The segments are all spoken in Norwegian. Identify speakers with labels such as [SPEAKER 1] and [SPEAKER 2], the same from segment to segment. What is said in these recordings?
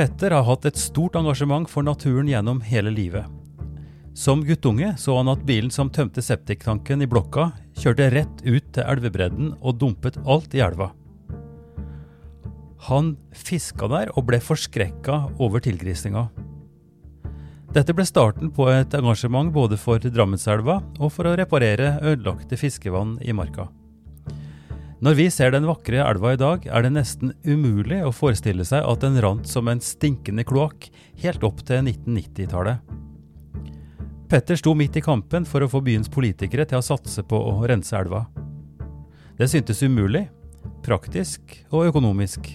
[SPEAKER 1] Petter har hatt et stort engasjement for naturen gjennom hele livet. Som guttunge så han at bilen som tømte septiktanken i blokka, kjørte rett ut til elvebredden og dumpet alt i elva. Han fiska der og ble forskrekka over tilgrisninga. Dette ble starten på et engasjement både for Drammenselva og for å reparere ødelagte fiskevann i marka. Når vi ser den vakre elva i dag, er det nesten umulig å forestille seg at den rant som en stinkende kloakk helt opp til 1990-tallet. Petter sto midt i kampen for å få byens politikere til å satse på å rense elva. Det syntes umulig, praktisk og økonomisk.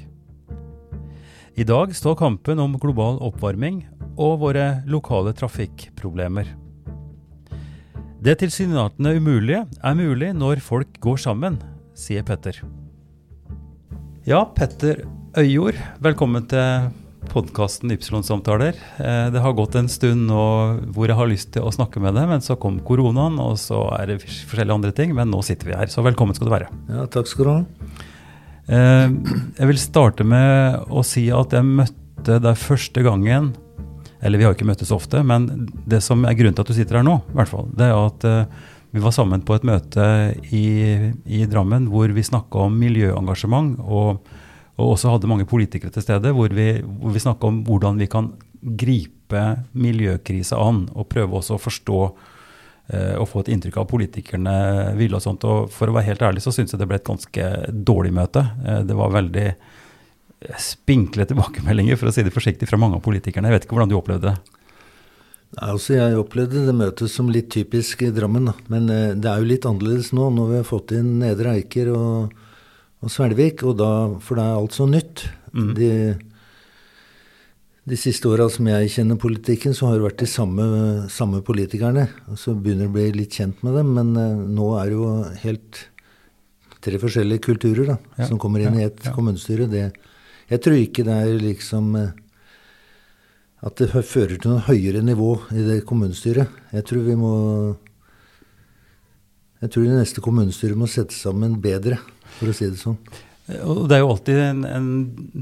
[SPEAKER 1] I dag står kampen om global oppvarming og våre lokale trafikkproblemer. Det tilsynelatende umulige er mulig når folk går sammen, sier Petter. Ja, Petter Øyjord, velkommen til podkasten Ypsilon-samtaler. Eh, Det har gått en stund nå hvor jeg har lyst til å snakke med deg, men så kom koronaen, og så er det forskjellige andre ting, men nå sitter vi her. Så velkommen skal du være.
[SPEAKER 2] Ja, takk skal du ha.
[SPEAKER 1] Eh, Jeg vil starte med å si at jeg møtte deg første gangen Eller vi har ikke møttes ofte, men det som er grunnen til at du sitter her nå, i hvert fall, det er at eh, vi var sammen på et møte i, i Drammen hvor vi snakka om miljøengasjement, og, og også hadde mange politikere til stede, hvor vi, hvor vi snakka om hvordan vi kan gripe miljøkrisa an, og prøve også å forstå eh, og få et inntrykk av politikerne ville og sånt. Og for å være helt ærlig så syns jeg det ble et ganske dårlig møte. Eh, det var veldig spinkle tilbakemeldinger, for å si det forsiktig, fra mange av politikerne. Jeg vet ikke hvordan du opplevde det?
[SPEAKER 2] Altså Jeg opplevde det møtet som litt typisk i Drammen. da. Men eh, det er jo litt annerledes nå, når vi har fått inn Nedre Eiker og, og Svelvik. Og da, for det er alt så nytt.
[SPEAKER 1] Mm.
[SPEAKER 2] De, de siste åra som jeg kjenner politikken, så har det vært de samme, samme politikerne. Og så begynner å bli litt kjent med dem, men eh, nå er det jo helt tre forskjellige kulturer da,
[SPEAKER 1] Ja,
[SPEAKER 2] som kommer inn
[SPEAKER 1] ja,
[SPEAKER 2] i ett
[SPEAKER 1] ja.
[SPEAKER 2] kommunestyre. Det, jeg tror ikke det er liksom eh, at det fører til noe høyere nivå i det kommunestyret. Jeg tror vi må Jeg tror det neste kommunestyret må sette sammen bedre, for å si det sånn.
[SPEAKER 1] Og det er jo alltid en, en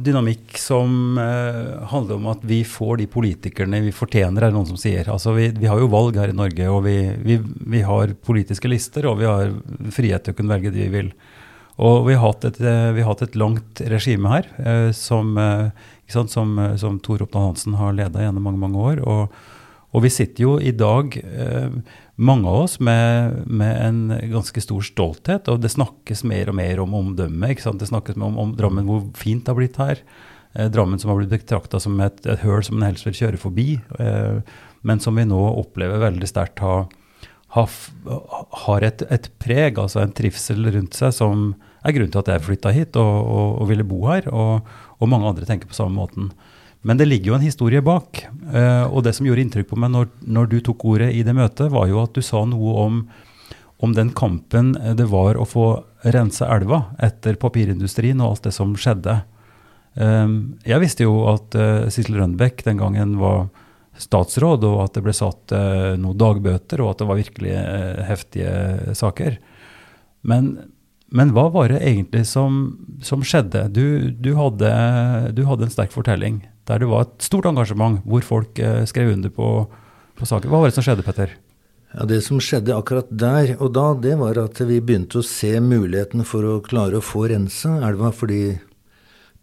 [SPEAKER 1] dynamikk som eh, handler om at vi får de politikerne vi fortjener, er det noen som sier. Altså vi, vi har jo valg her i Norge, og vi, vi, vi har politiske lister, og vi har frihet til å kunne velge de vi vil. Og vi har hatt et, eh, har hatt et langt regime her, eh, som, eh, sant, som, eh, som Tor Oppdal Hansen har leda gjennom mange, mange år. Og, og vi sitter jo i dag, eh, mange av oss, med, med en ganske stor stolthet, og det snakkes mer og mer om omdømme. ikke sant? Det snakkes om, om Drammen, hvor fint det har blitt her. Eh, Drammen som har blitt betrakta som et, et høl som en helst vil kjøre forbi, men som vi nå opplever veldig sterkt har, ha, har et, et preg, altså en trivsel rundt seg, som er grunnen til at jeg flytta hit og, og, og ville bo her, og, og mange andre tenker på samme måten. Men det ligger jo en historie bak. eh, og det som gjorde inntrykk på meg når, når du tok ordet i det møtet, var jo at du sa noe om, om den kampen det var å få rense elva etter papirindustrien og alt det som skjedde. Eh, jeg visste jo at uh, Sissel Rønbeck den gangen var statsråd, og at det ble satt noen dagbøter, og at det var virkelig heftige saker. Men, men hva var det egentlig som, som skjedde? Du, du, hadde, du hadde en sterk fortelling der det var et stort engasjement, hvor folk eh, skrev under på, på saker. Hva var det som skjedde, Petter?
[SPEAKER 2] Ja, Det som skjedde akkurat der og da, det var at vi begynte å se muligheten for å klare å få rensa elva, fordi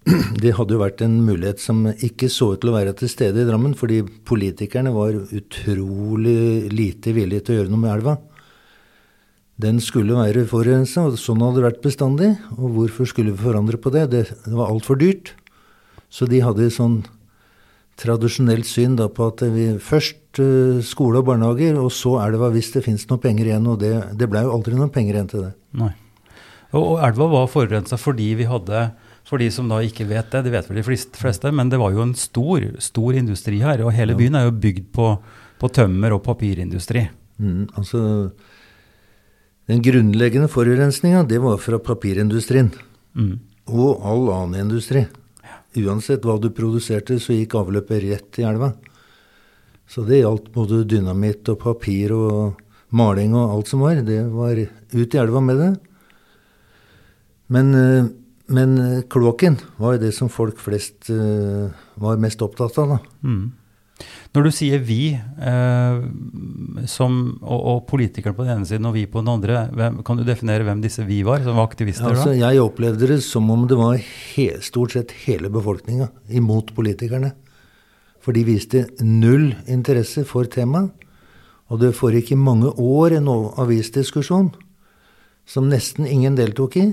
[SPEAKER 2] det hadde jo vært en mulighet som ikke så ut til å være til stede i Drammen, fordi politikerne var utrolig lite villige til å gjøre noe med elva. Den skulle være forurensa, og sånn hadde det vært bestandig. Og hvorfor skulle vi forandre på det? Det, det var altfor dyrt. Så de hadde et sånn tradisjonelt syn da på at vi først uh, skole og barnehager, og så elva hvis det fins noen penger igjen. Og det, det blei jo aldri noen penger igjen til det.
[SPEAKER 1] Nei. Og, og elva var forurensa fordi vi hadde For de som da ikke vet det, det vet vel de fleste, men det var jo en stor, stor industri her. Og hele byen er jo bygd på på tømmer og papirindustri.
[SPEAKER 2] Mm, altså, den grunnleggende forurensninga, det var fra papirindustrien.
[SPEAKER 1] Mm.
[SPEAKER 2] Og all annen industri. Uansett hva du produserte, så gikk avløpet rett i elva. Så det gjaldt både dynamitt og papir og maling og alt som var. Det var ut i elva med det. Men, eh, men kloakken var jo det som folk flest eh, var mest opptatt av, da.
[SPEAKER 1] Mm. Når du sier vi, eh, som, og, og politikerne på den ene siden og vi på den andre, hvem, kan du definere hvem disse vi var, som var aktivister
[SPEAKER 2] Altså,
[SPEAKER 1] da?
[SPEAKER 2] jeg opplevde det som om det var he stort sett hele befolkninga imot politikerne. For de viste null interesse for temaet. Og det foregikk i mange år en avisdiskusjon som nesten ingen deltok i.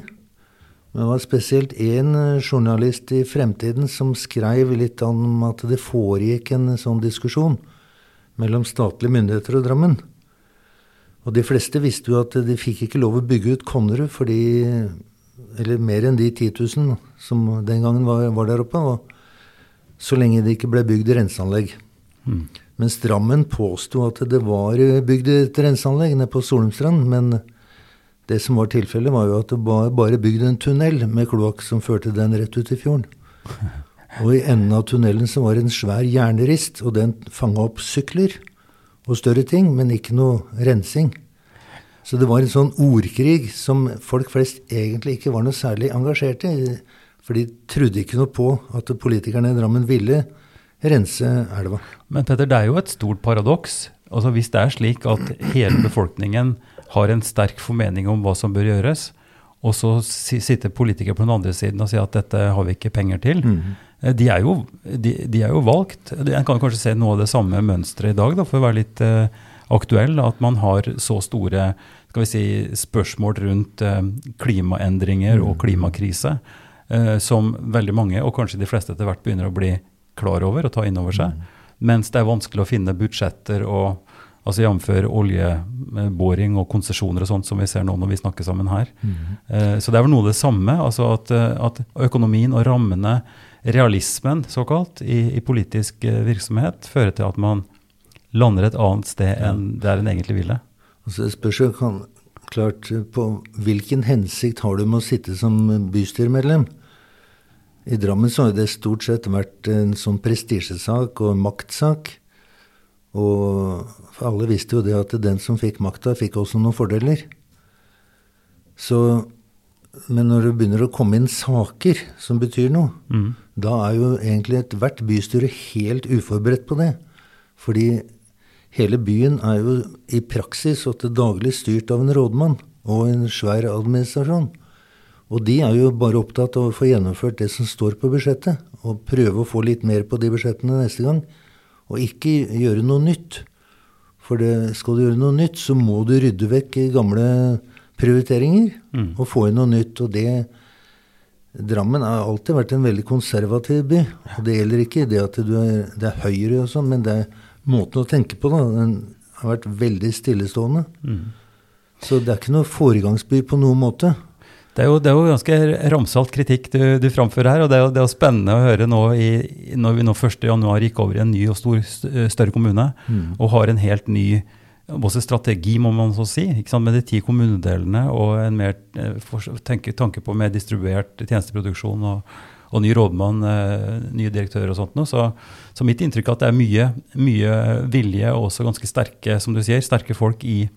[SPEAKER 2] Men det var spesielt én eh, journalist i Fremtiden som skrev litt om at det foregikk en sånn diskusjon mellom statlige myndigheter og Drammen. Og de fleste visste jo at de fikk ikke lov å bygge ut Konnerud fordi Eller mer enn de 10 000 som den gangen var, var der oppe. Og så lenge det ikke ble bygd renseanlegg. Mens Drammen påsto at det var bygd et renseanlegg nede på Solumstrand. Men det som var tilfellet, var jo at det var bare bygd en tunnel med kloakk som førte den rett ut i fjorden. Og i enden av tunnelen så var det en svær jernrist, og den fanga opp sykler og større ting, men ikke noe rensing. Så det var en sånn ordkrig som folk flest egentlig ikke var noe særlig engasjert i. For de trodde ikke noe på at politikerne i Drammen ville rense elva.
[SPEAKER 1] Men Petter, det er jo et stort paradoks. Altså Hvis det er slik at hele befolkningen har en sterk formening om hva som bør gjøres, og så sitter politikere på den andre siden og sier at dette har vi ikke penger til. Mm. De, er jo, de, de er jo valgt. En kan kanskje se noe av det samme mønsteret i dag, da, for å være litt uh, aktuell. At man har så store skal vi si, spørsmål rundt uh, klimaendringer og klimakrise uh, som veldig mange, og kanskje de fleste etter hvert, begynner å bli klar over og ta inn over seg. Mens det er vanskelig å finne budsjetter og altså jf. oljeboring og konsesjoner og sånt som vi ser nå når vi snakker sammen her. Eh, så det er vel noe av det samme. altså at, eh, at økonomien og rammene, realismen såkalt, i, i politisk eh, virksomhet fører til at man lander et annet sted enn der en egentlig ville.
[SPEAKER 2] Altså, det spørs jo kan, klart på hvilken hensikt har du med å sitte som bystyremedlem. I Drammen så har det stort sett vært en sånn prestisjesak og maktsak. Og alle visste jo det at den som fikk makta, fikk også noen fordeler. Så, men når det begynner å komme inn saker som betyr noe, da er jo egentlig ethvert bystyre helt uforberedt på det. Fordi hele byen er jo i praksis og til daglig styrt av en rådmann og en svær administrasjon. Og de er jo bare opptatt av å få gjennomført det som står på budsjettet, og prøve å få litt mer på de budsjettene neste gang. Og ikke gjøre noe nytt. For det, skal du gjøre noe nytt, så må du rydde vekk gamle prioriteringer og få inn noe nytt. Og det Drammen har alltid vært en veldig konservativ by. Og det gjelder ikke det at du er, det er høyre og sånn, men det er måten å tenke på. da, Den har vært veldig stillestående. Så det er ikke noe foregangsby på noen måte.
[SPEAKER 1] Det er jo, det er jo ganske ramsalt kritikk du, du framfører her, og det er jo, det er spennende å høre nå i, når vi nå 1.1 gikk over i en ny og stor, større kommune, og har en helt ny også strategi, må man så si, med de ti kommunedelene og en mer eh, tenke, tanke på mer distribuert tjenesteproduksjon og, og ny rådmann, eh, nye direktører og sånt noe. Så, så mitt inntrykk er at det er mye, mye vilje og også ganske sterke, som du sier, sterke folk i,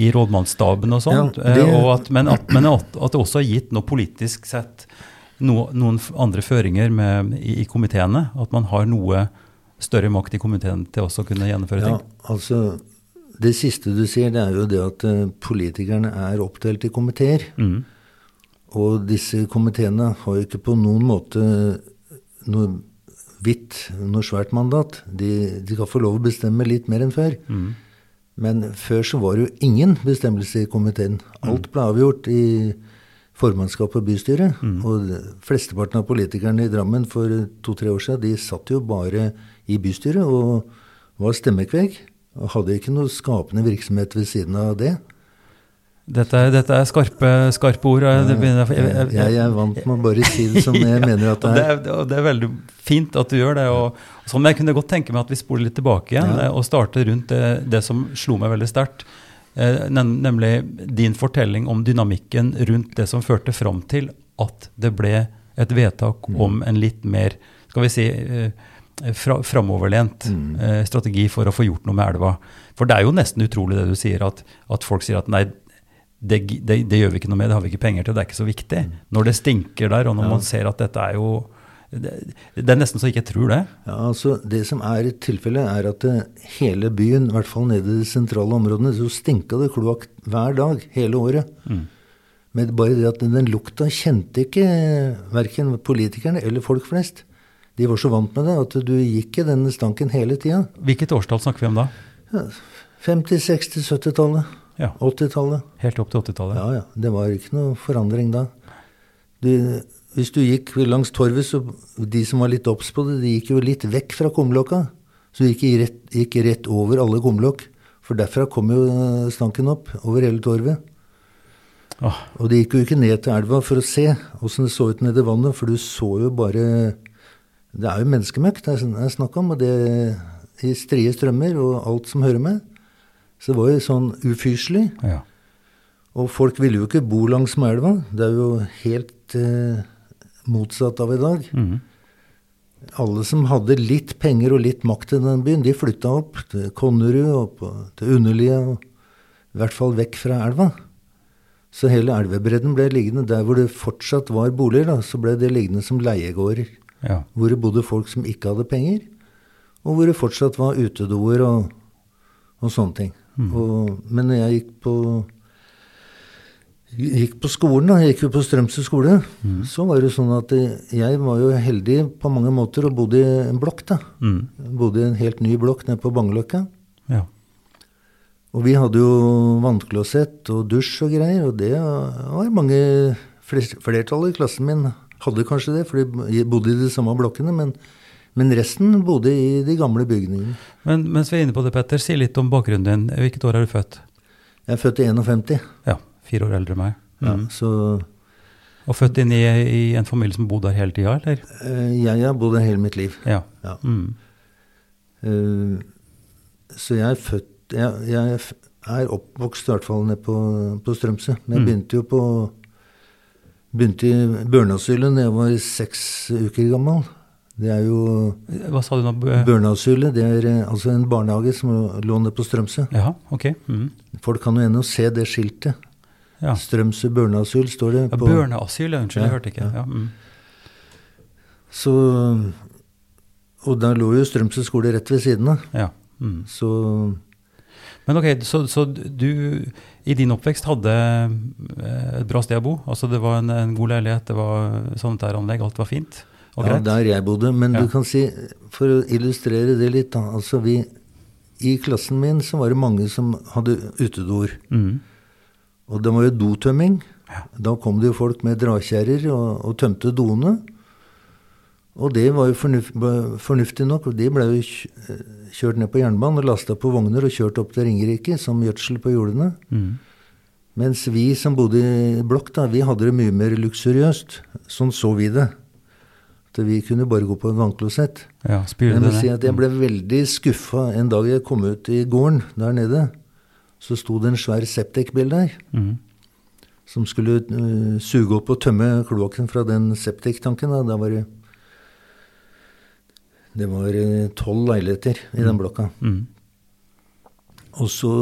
[SPEAKER 1] i rådmannsstaben og sånt.
[SPEAKER 2] Ja, det-
[SPEAKER 1] eh, og at, men, at, men at, at det også har gitt noe politisk sett no, noen andre føringer med, i, i komiteene. At man har noe større makt i komiteen til også å kunne gjennomføre
[SPEAKER 2] Ja,
[SPEAKER 1] ting.
[SPEAKER 2] altså Det siste du sier, det er jo det at uh, politikerne er oppdelt i komiteer.
[SPEAKER 1] Mm.
[SPEAKER 2] Og disse komiteene har jo ikke på noen måte noe hvitt, noe svært mandat. De, de kan få lov å bestemme litt mer enn før. Men før så var det jo ingen bestemmelse i komiteen. Alt ble avgjort i formannskapet og bystyre. Og flesteparten av politikerne i Drammen for to-tre år siden, de satt jo bare i bystyret og var stemmekveg. Og hadde ikke noe skapende virksomhet ved siden av det.
[SPEAKER 1] Dette, er- dette er skarpe, skarpe ord. Jeg, begynner- jeg, jeg,
[SPEAKER 2] Jeg, er vant med å bare si det som jeg mener at
[SPEAKER 1] og
[SPEAKER 2] det
[SPEAKER 1] det,
[SPEAKER 2] er.
[SPEAKER 1] er, det er veldig fint at du gjør det. Og, sånn, men jeg kunne godt tenke meg at vi spoler litt tilbake igjen
[SPEAKER 2] Ja.
[SPEAKER 1] og starter rundt det, det som slo meg veldig sterkt. Eh, nemlig din fortelling om dynamikken rundt det som førte fram til at det ble et vedtak
[SPEAKER 2] Mm.
[SPEAKER 1] om en litt mer, skal vi si, eh, fra, framoverlent
[SPEAKER 2] Mm.
[SPEAKER 1] eh, strategi for å få gjort noe med elva. For det er jo nesten utrolig det du sier, at, at folk sier at nei, det, det, det gjør vi ikke noe med, det har vi ikke penger til, det er ikke så viktig. Når det stinker der, og når
[SPEAKER 2] Mm. Ja.
[SPEAKER 1] man ser at dette er jo det, det er nesten så jeg ikke tror det.
[SPEAKER 2] Ja, altså Det som er i tilfellet, er at det, hele byen, i hvert fall nede i de sentrale områdene, så stinka det kloakk hver dag hele året.
[SPEAKER 1] Mm.
[SPEAKER 2] Men bare det at den lukta kjente ikke verken politikerne eller folk flest. De var så vant med det at du gikk i denne stanken hele tida.
[SPEAKER 1] Hvilket årstall snakker vi om da?
[SPEAKER 2] 50-, 60-, 70-tallet,
[SPEAKER 1] Ja,
[SPEAKER 2] 80-tallet.
[SPEAKER 1] Helt opp til 80-tallet.
[SPEAKER 2] Ja, ja. Det var ikke noe forandring da. Du, hvis du gikk langs torvet, så de som var litt obs på det, de gikk jo litt vekk fra kumlokka. Så de gikk rett, gikk rett over alle kumlokk. For derfra kom jo eh, stanken opp, over hele torvet.
[SPEAKER 1] Åh,
[SPEAKER 2] Og de gikk jo ikke ned til elva for å se åssen det så ut nedi vannet, for du så jo bare Det er jo menneskemøkk det er snakk om, og det i strie strømmer og alt som hører med. Så det var jo sånn ufyselig.
[SPEAKER 1] ja.
[SPEAKER 2] Og folk ville jo ikke bo langs med elva. Det er jo helt eh, motsatt av i dag.
[SPEAKER 1] Mm.
[SPEAKER 2] Alle som hadde litt penger og litt makt i den byen, de flytta opp til Konnerud og på, til Underlia. I hvert fall vekk fra elva. Så hele elvebredden ble liggende der hvor det fortsatt var boliger. da, Så ble det liggende som leiegårder.
[SPEAKER 1] ja.
[SPEAKER 2] Hvor det bodde folk som ikke hadde penger. Og hvor det fortsatt var utedoer og, og sånne ting. Og, men når jeg gikk på gikk på skolen, da, jeg gikk jo på Strømsø skole, så var det sånn at jeg var jo heldig på mange måter og bodde i en blokk. da. Mm. Bodde i en helt ny blokk nede på Bangeløkka.
[SPEAKER 1] ja.
[SPEAKER 2] Og vi hadde jo vannklosett og dusj og greier, og det var mange Flertallet i klassen min hadde kanskje det, for de bodde i de samme blokkene, men, men resten bodde i de gamle bygningene.
[SPEAKER 1] Men mens vi er inne på det, Petter, si litt om bakgrunnen din. Hvilket år er du født?
[SPEAKER 2] Jeg er født i 51,
[SPEAKER 1] Ja, fire år eldre enn meg.
[SPEAKER 2] ja,
[SPEAKER 1] Mhm.
[SPEAKER 2] så
[SPEAKER 1] Og født inn i, i en familie som bodde der hele tida, eller?
[SPEAKER 2] eh, jeg har bodd her hele mitt liv.
[SPEAKER 1] Ja.
[SPEAKER 2] Ja.
[SPEAKER 1] Mm.
[SPEAKER 2] Uh, Så jeg er født Jeg, jeg er oppvokst i hvert fall nede på, på Strømsø. Men jeg
[SPEAKER 1] Mm.
[SPEAKER 2] begynte jo på Begynte i børneasylet da jeg var seks uker gammel. Det er jo
[SPEAKER 1] Hva sa du nå? Bø-
[SPEAKER 2] det er eh, altså en barnehage som lå nede på Strømsø.
[SPEAKER 1] Ja, ok. Mm.
[SPEAKER 2] Folk kan jo ennå se det skiltet.
[SPEAKER 1] Ja.
[SPEAKER 2] Strømsø børneasyl står det
[SPEAKER 1] ja
[SPEAKER 2] på.
[SPEAKER 1] Børneasyl, ja, jeg hørte ikke.
[SPEAKER 2] ja.
[SPEAKER 1] Ja. mhm.
[SPEAKER 2] Så, og der lå jo Strømsø skole rett ved siden av.
[SPEAKER 1] ja. Mm.
[SPEAKER 2] Så
[SPEAKER 1] Men ok, så, så du i din oppvekst hadde eh, et bra sted å bo? Altså det var en, en god leilighet, det var sanitæranlegg, alt var fint
[SPEAKER 2] Ja, der jeg bodde. Men
[SPEAKER 1] Ja.
[SPEAKER 2] du kan si, for å illustrere det litt, da. Altså vi I klassen min så var det mange som hadde utedoer.
[SPEAKER 1] Mm.
[SPEAKER 2] Og det var jo dotømming. Da kom det jo folk med drakjerrer og, og tømte doene. Og det var jo fornuft, fornuftig nok. og De ble jo eh, kjørt ned på jernbanen og lasta på vogner og kjørt opp til Ringerike som gjødsel på jordene.
[SPEAKER 1] Mm.
[SPEAKER 2] Mens vi som bodde i blokk, da, vi hadde det mye mer luksuriøst. Sånn så vi det. At vi kunne bare gå på en vannklosett.
[SPEAKER 1] Ja,
[SPEAKER 2] Jeg må si at jeg ble veldig skuffa en dag jeg kom ut i gården der nede. Så sto det en svær septikbil der,
[SPEAKER 1] Mm.
[SPEAKER 2] som skulle uh, suge opp og tømme kloakken fra den septiktanken. Da. Var det Det var eh, tolv leiligheter i den blokka.
[SPEAKER 1] Mm.
[SPEAKER 2] Og så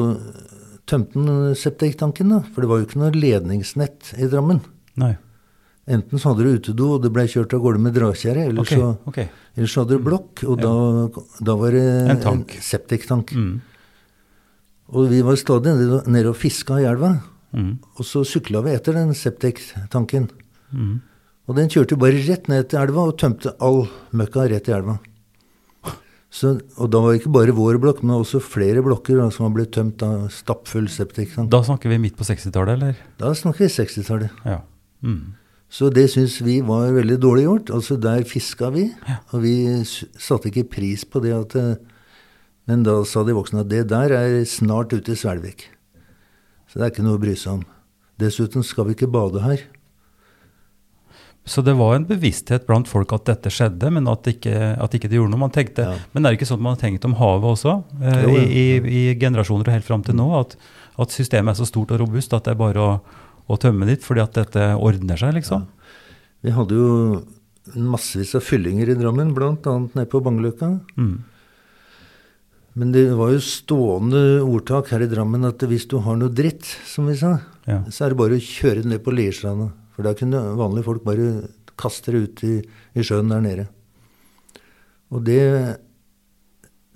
[SPEAKER 2] tømte han septiktanken, da. For det var jo ikke noe ledningsnett i Drammen.
[SPEAKER 1] Nei.
[SPEAKER 2] Enten så hadde du utedo, og det blei kjørt av gårde med dragkjerre, eller,
[SPEAKER 1] okay,
[SPEAKER 2] så-
[SPEAKER 1] ok.
[SPEAKER 2] eller så hadde du blokk, og da, da var det
[SPEAKER 1] En tank.
[SPEAKER 2] septiktank.
[SPEAKER 1] Mm.
[SPEAKER 2] Og vi var stadig nede- og fiska i elva.
[SPEAKER 1] mm.
[SPEAKER 2] Og så sykla vi etter den septiktanken.
[SPEAKER 1] Mm.
[SPEAKER 2] Og den kjørte bare rett ned til elva og tømte all møkka rett i elva. Så, og da var det ikke bare vår blokk, men også flere blokker da, som var blitt tømt av stappfull septiktank.
[SPEAKER 1] Da snakker vi midt på 60-tallet, eller?
[SPEAKER 2] Da snakker vi 60-tallet.
[SPEAKER 1] Ja. Mhm.
[SPEAKER 2] Så det syns vi var veldig dårlig gjort. Altså Der fiska vi, og vi satte ikke pris på det at eh, Men da sa de voksne at det der er snart ute i Svelvik. Så det er ikke noe å bry seg om. Dessuten skal vi ikke bade her.
[SPEAKER 1] Så det var en bevissthet blant folk at dette skjedde, men at ikke, at ikke det gjorde noe. Man tenkte,
[SPEAKER 2] Ja.
[SPEAKER 1] Men er det ikke sånn man har tenkt om havet også, eh,
[SPEAKER 2] Jo,
[SPEAKER 1] i, i, i generasjoner og helt fram til nå? At, at systemet er så stort og robust at det er bare å, å tømme dit, fordi at dette ordner seg, liksom?
[SPEAKER 2] Vi hadde jo massevis av fyllinger i Drammen, bl.a. nede på Bangeløkka.
[SPEAKER 1] Mm.
[SPEAKER 2] Men det var jo stående ordtak her i Drammen at hvis du har noe dritt, som vi sa,
[SPEAKER 1] Ja.
[SPEAKER 2] så er det bare å kjøre ned på Lierstranda. For da kunne vanlige folk bare kaste det ut i, i sjøen der nede. Og det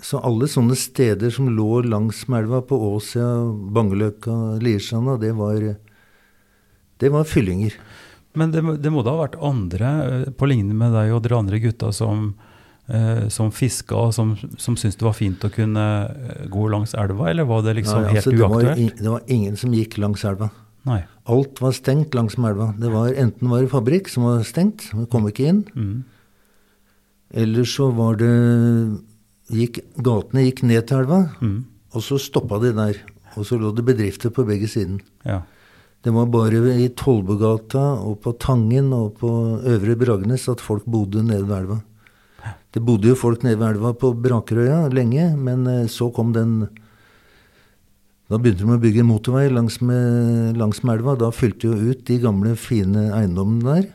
[SPEAKER 2] Så alle sånne steder som lå langs elva, på Åsia, Bangeløkka, Lierstranda, det var Det var fyllinger.
[SPEAKER 1] Men det, det må da ha vært andre, eh, på lignende med deg og dere andre gutta, som, eh, som fiska og som, som syntes det var fint å kunne eh, gå langs elva, eller var det liksom
[SPEAKER 2] Nei,
[SPEAKER 1] helt
[SPEAKER 2] altså, det, var,
[SPEAKER 1] uaktuelt?
[SPEAKER 2] det var ingen som gikk langs elva.
[SPEAKER 1] Nei.
[SPEAKER 2] Alt var stengt langs elva. Det var Enten var det fabrikk som var stengt, vi kom ikke inn.
[SPEAKER 1] Mm.
[SPEAKER 2] Eller så var det gikk, Gatene gikk ned til elva,
[SPEAKER 1] Mm.
[SPEAKER 2] og så stoppa de der. Og så lå det bedrifter på begge siden.
[SPEAKER 1] Ja.
[SPEAKER 2] Det var bare i Tollbugata og på Tangen og på Øvre Bragnes at folk bodde nede ved elva. Det bodde jo folk nede ved elva på Brakerøya lenge, men eh, så kom den Da begynte de å bygge motorvei langs med, langs med elva. Da fylte jo ut de gamle, fine eiendommene der.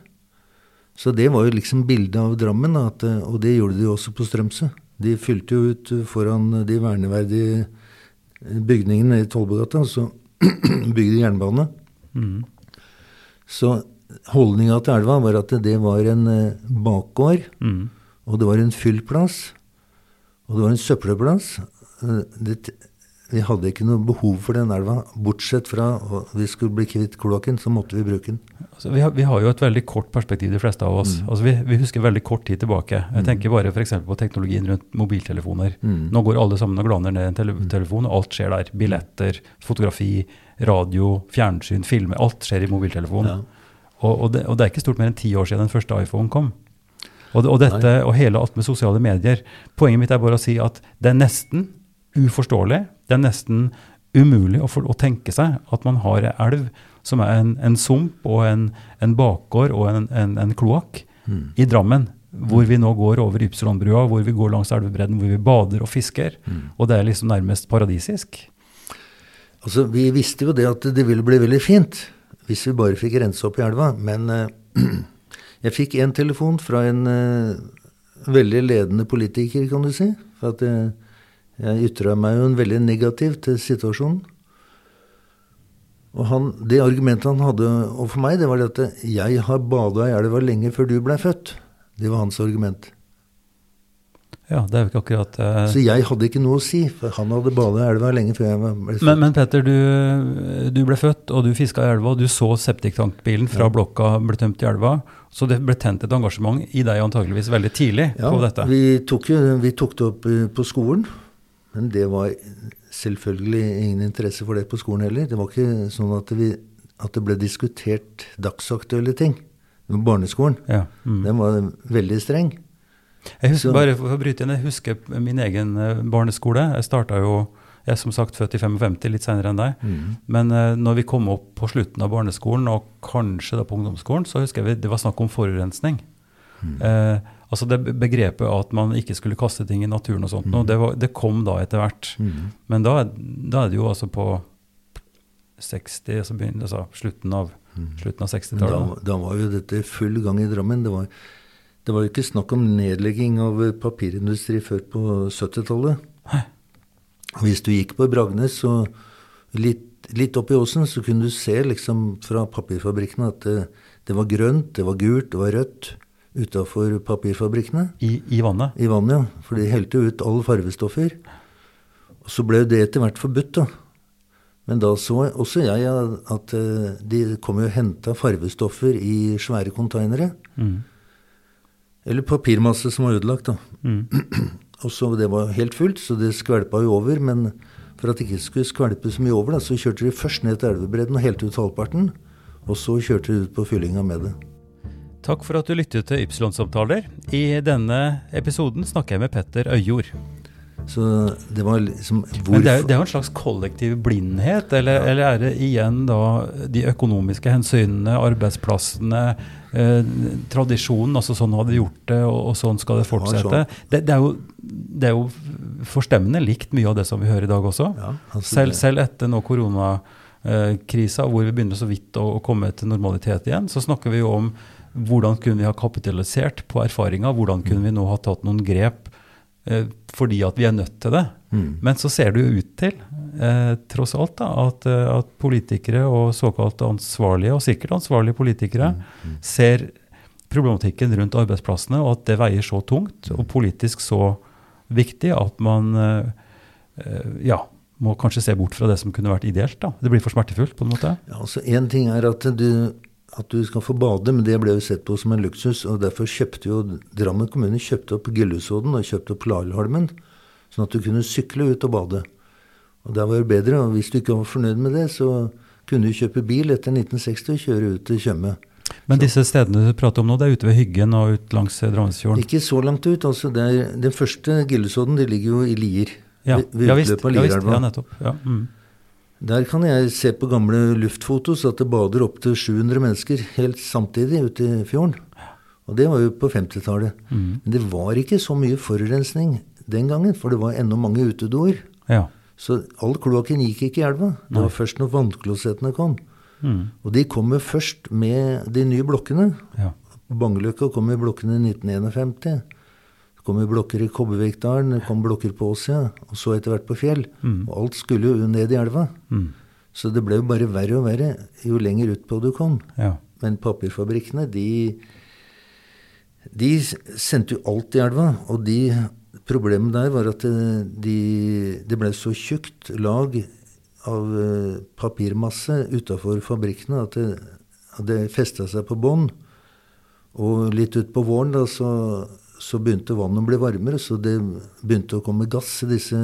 [SPEAKER 2] Så det var jo liksom bildet av Drammen, at, eh, og det gjorde de jo også på Strømsø. De fylte jo ut eh, foran de verneverdige bygningene i Tollbugata, og så bygde de jernbane.
[SPEAKER 1] Mm.
[SPEAKER 2] Så holdninga til elva var at det var en eh, bakgård,
[SPEAKER 1] Mm.
[SPEAKER 2] og det var en fyllplass, og det var en søppelplass. Eh, Det, vi hadde ikke noe behov for den elva, bortsett fra at vi skulle bli kvitt kloakken, så måtte vi bruke den.
[SPEAKER 1] Altså, vi, har, vi har jo et veldig kort perspektiv, de fleste av oss. Altså, vi, vi husker veldig kort tid tilbake. Jeg tenker bare f.eks. på teknologien rundt mobiltelefoner.
[SPEAKER 2] Mm.
[SPEAKER 1] Nå går alle sammen og glaner ned en tele telefon, og alt skjer der. Billetter, fotografi, radio, fjernsyn, filmer. Alt skjer i mobiltelefonen.
[SPEAKER 2] Ja.
[SPEAKER 1] Og, og, det, og det er ikke stort mer enn ti år siden den første iPhone kom. Og, og dette, og hele alt med sosiale medier. Poenget mitt er bare å si at det er nesten uforståelig, det er nesten umulig å, for, å tenke seg at man har en elv som er en, en sump og en, en bakgård og en, en, en kloakk
[SPEAKER 2] Mm.
[SPEAKER 1] i Drammen, hvor vi nå går over Ypsilonbrua, hvor vi går langs elvebredden, hvor vi bader og fisker.
[SPEAKER 2] Mm.
[SPEAKER 1] Og det er liksom nærmest paradisisk.
[SPEAKER 2] Altså, Vi visste jo det at det ville bli veldig fint hvis vi bare fikk rense opp i elva, men eh, jeg fikk en telefon fra en eh, veldig ledende politiker, kan du si. For at jeg, jeg ytra meg jo en veldig negativ til situasjonen. Og han, det argumentet han hadde overfor meg, det var det at jeg har bada i elva lenge før du blei født. Det var hans argument.
[SPEAKER 1] Ja, det er jo ikke akkurat eh,
[SPEAKER 2] Så jeg hadde ikke noe å si, for han hadde bada i elva lenge før jeg ble født.
[SPEAKER 1] Men, men Petter, du, du ble født, og du fiska i elva. Du så septiktankbilen fra blokka ble tømt i elva. Så det ble tent et engasjement i deg antageligvis veldig tidlig
[SPEAKER 2] Ja,
[SPEAKER 1] på dette.
[SPEAKER 2] Vi tok, jo, vi tok det opp eh, på skolen, men det var selvfølgelig ingen interesse for det på skolen heller. Det var ikke sånn at, vi, at det ble diskutert dagsaktuelle ting. Barneskolen,
[SPEAKER 1] Ja. Mm.
[SPEAKER 2] den var veldig streng.
[SPEAKER 1] Jeg husker
[SPEAKER 2] Så-
[SPEAKER 1] bare for å bryte inn, jeg husker min egen eh, barneskole. Jeg starta jo jeg er som sagt født i 55, litt senere enn deg. Men uh, når vi kom opp på slutten av barneskolen, og kanskje da på ungdomsskolen, så husker jeg vi, det var snakk om forurensning. Eh, altså det begrepet at man ikke skulle kaste ting i naturen og sånt, og det, var, det kom da etter hvert. Men da, da er det jo altså på 60, altså, begynner, altså slutten av, slutten av 60-tallet.
[SPEAKER 2] da var jo dette full gang i Drammen. Det var, det var jo ikke snakk om nedlegging av papirindustri før på 70-tallet. Hvis du gikk på Bragnes og litt, litt opp i åsen, så kunne du se liksom fra papirfabrikkene at det, det var grønt, det var gult, det var rødt utafor papirfabrikkene.
[SPEAKER 1] I, I vannet.
[SPEAKER 2] I vannet, ja. For de helte ut alle farvestoffer. Og så ble det etter hvert forbudt, da. Men da så også jeg at eh, de kom jo og henta farvestoffer i svære konteinere.
[SPEAKER 1] Mm.
[SPEAKER 2] Eller papirmasse som var ødelagt, da.
[SPEAKER 1] Mm.
[SPEAKER 2] Og så Det var helt fullt, så det skvelpa jo over. Men for at det ikke skulle skvelpe så mye over, da, så kjørte de først ned til elvebredden og helte ut halvparten. Og så kjørte de ut på fyllinga med det.
[SPEAKER 1] Takk for at du lyttet til Ypsilon-samtaler. I denne episoden snakker jeg med Petter Øyjord.
[SPEAKER 2] Så det var liksom
[SPEAKER 1] Men det er, jo- det er jo en slags kollektiv blindhet, eller, eller er det igjen da de økonomiske hensynene, arbeidsplassene, eh, tradisjonen, altså sånn hadde vi gjort det, og, og sånn skal det
[SPEAKER 2] var
[SPEAKER 1] fortsette. Det, det, er jo, det er jo forstemmende likt mye av det som vi hører i dag også.
[SPEAKER 2] Ja, altså
[SPEAKER 1] selv, selv etter nå koronakrisa, hvor vi begynner så vidt å, å komme til normalitet igjen, så snakker vi jo om hvordan kunne vi ha kapitalisert på erfaringa, hvordan kunne vi nå ha tatt noen grep fordi at vi er nødt til det.
[SPEAKER 2] Mm.
[SPEAKER 1] Men så ser det jo ut til, eh, tross alt, da, at, eh, at politikere og såkalt ansvarlige, og sikkert ansvarlige politikere, ser problematikken rundt arbeidsplassene, og at det veier så tungt og politisk så viktig at man eh, eh, ja, må kanskje se bort fra det som kunne vært ideelt. da. Det blir for smertefullt, på en måte.
[SPEAKER 2] Ja, altså Én ting er at du, at du skal få bade, men det ble jo sett på som en luksus. og Derfor kjøpte jo Drammen kommune kjøpte opp Gillusodden og kjøpte opp Lahlholmen, sånn at du kunne sykle ut og bade. Og Der var det bedre. og Hvis du ikke var fornøyd med det, så kunne du kjøpe bil etter 1960 og kjøre ut til Tjøme.
[SPEAKER 1] Men disse stedene du prater om nå, det er ute ved Hyggen og ut langs eh, Drammensfjorden?
[SPEAKER 2] Ikke så langt ut. altså det Den første Gillusodden det ligger jo i Lier.
[SPEAKER 1] Ja,
[SPEAKER 2] ved- ved
[SPEAKER 1] ja visst. Ja, visst. Ja, nettopp. Ja, mm.
[SPEAKER 2] Der kan jeg se på gamle luftfotos at det bader opptil 700 mennesker helt samtidig ute i fjorden. Og det var jo på 50-tallet.
[SPEAKER 1] Mm.
[SPEAKER 2] Men det var ikke så mye forurensning den gangen, for det var ennå mange utedoer.
[SPEAKER 1] ja.
[SPEAKER 2] Så all kloakken gikk ikke i elva. Det var først når vannklosettene kom.
[SPEAKER 1] Mm.
[SPEAKER 2] Og de kom jo først med de nye blokkene.
[SPEAKER 1] ja.
[SPEAKER 2] Bangeløkka kom i blokkene i 1951. Kom jo blokker i Kobbervikdalen, det kom blokker på Åsia, og så etter hvert på Fjell. Og alt skulle jo ned i elva.
[SPEAKER 1] Mm.
[SPEAKER 2] Så det ble jo bare verre og verre jo lenger utpå du kom.
[SPEAKER 1] ja.
[SPEAKER 2] Men papirfabrikkene, de, de sendte jo alt i elva. Og de, problemet der var at det, de, det ble så tjukt lag av eh, papirmasse utafor fabrikkene at det, at det festa seg på bånn. Og litt utpå våren da, så, så begynte vannet å bli varmere, så det begynte å komme gass i disse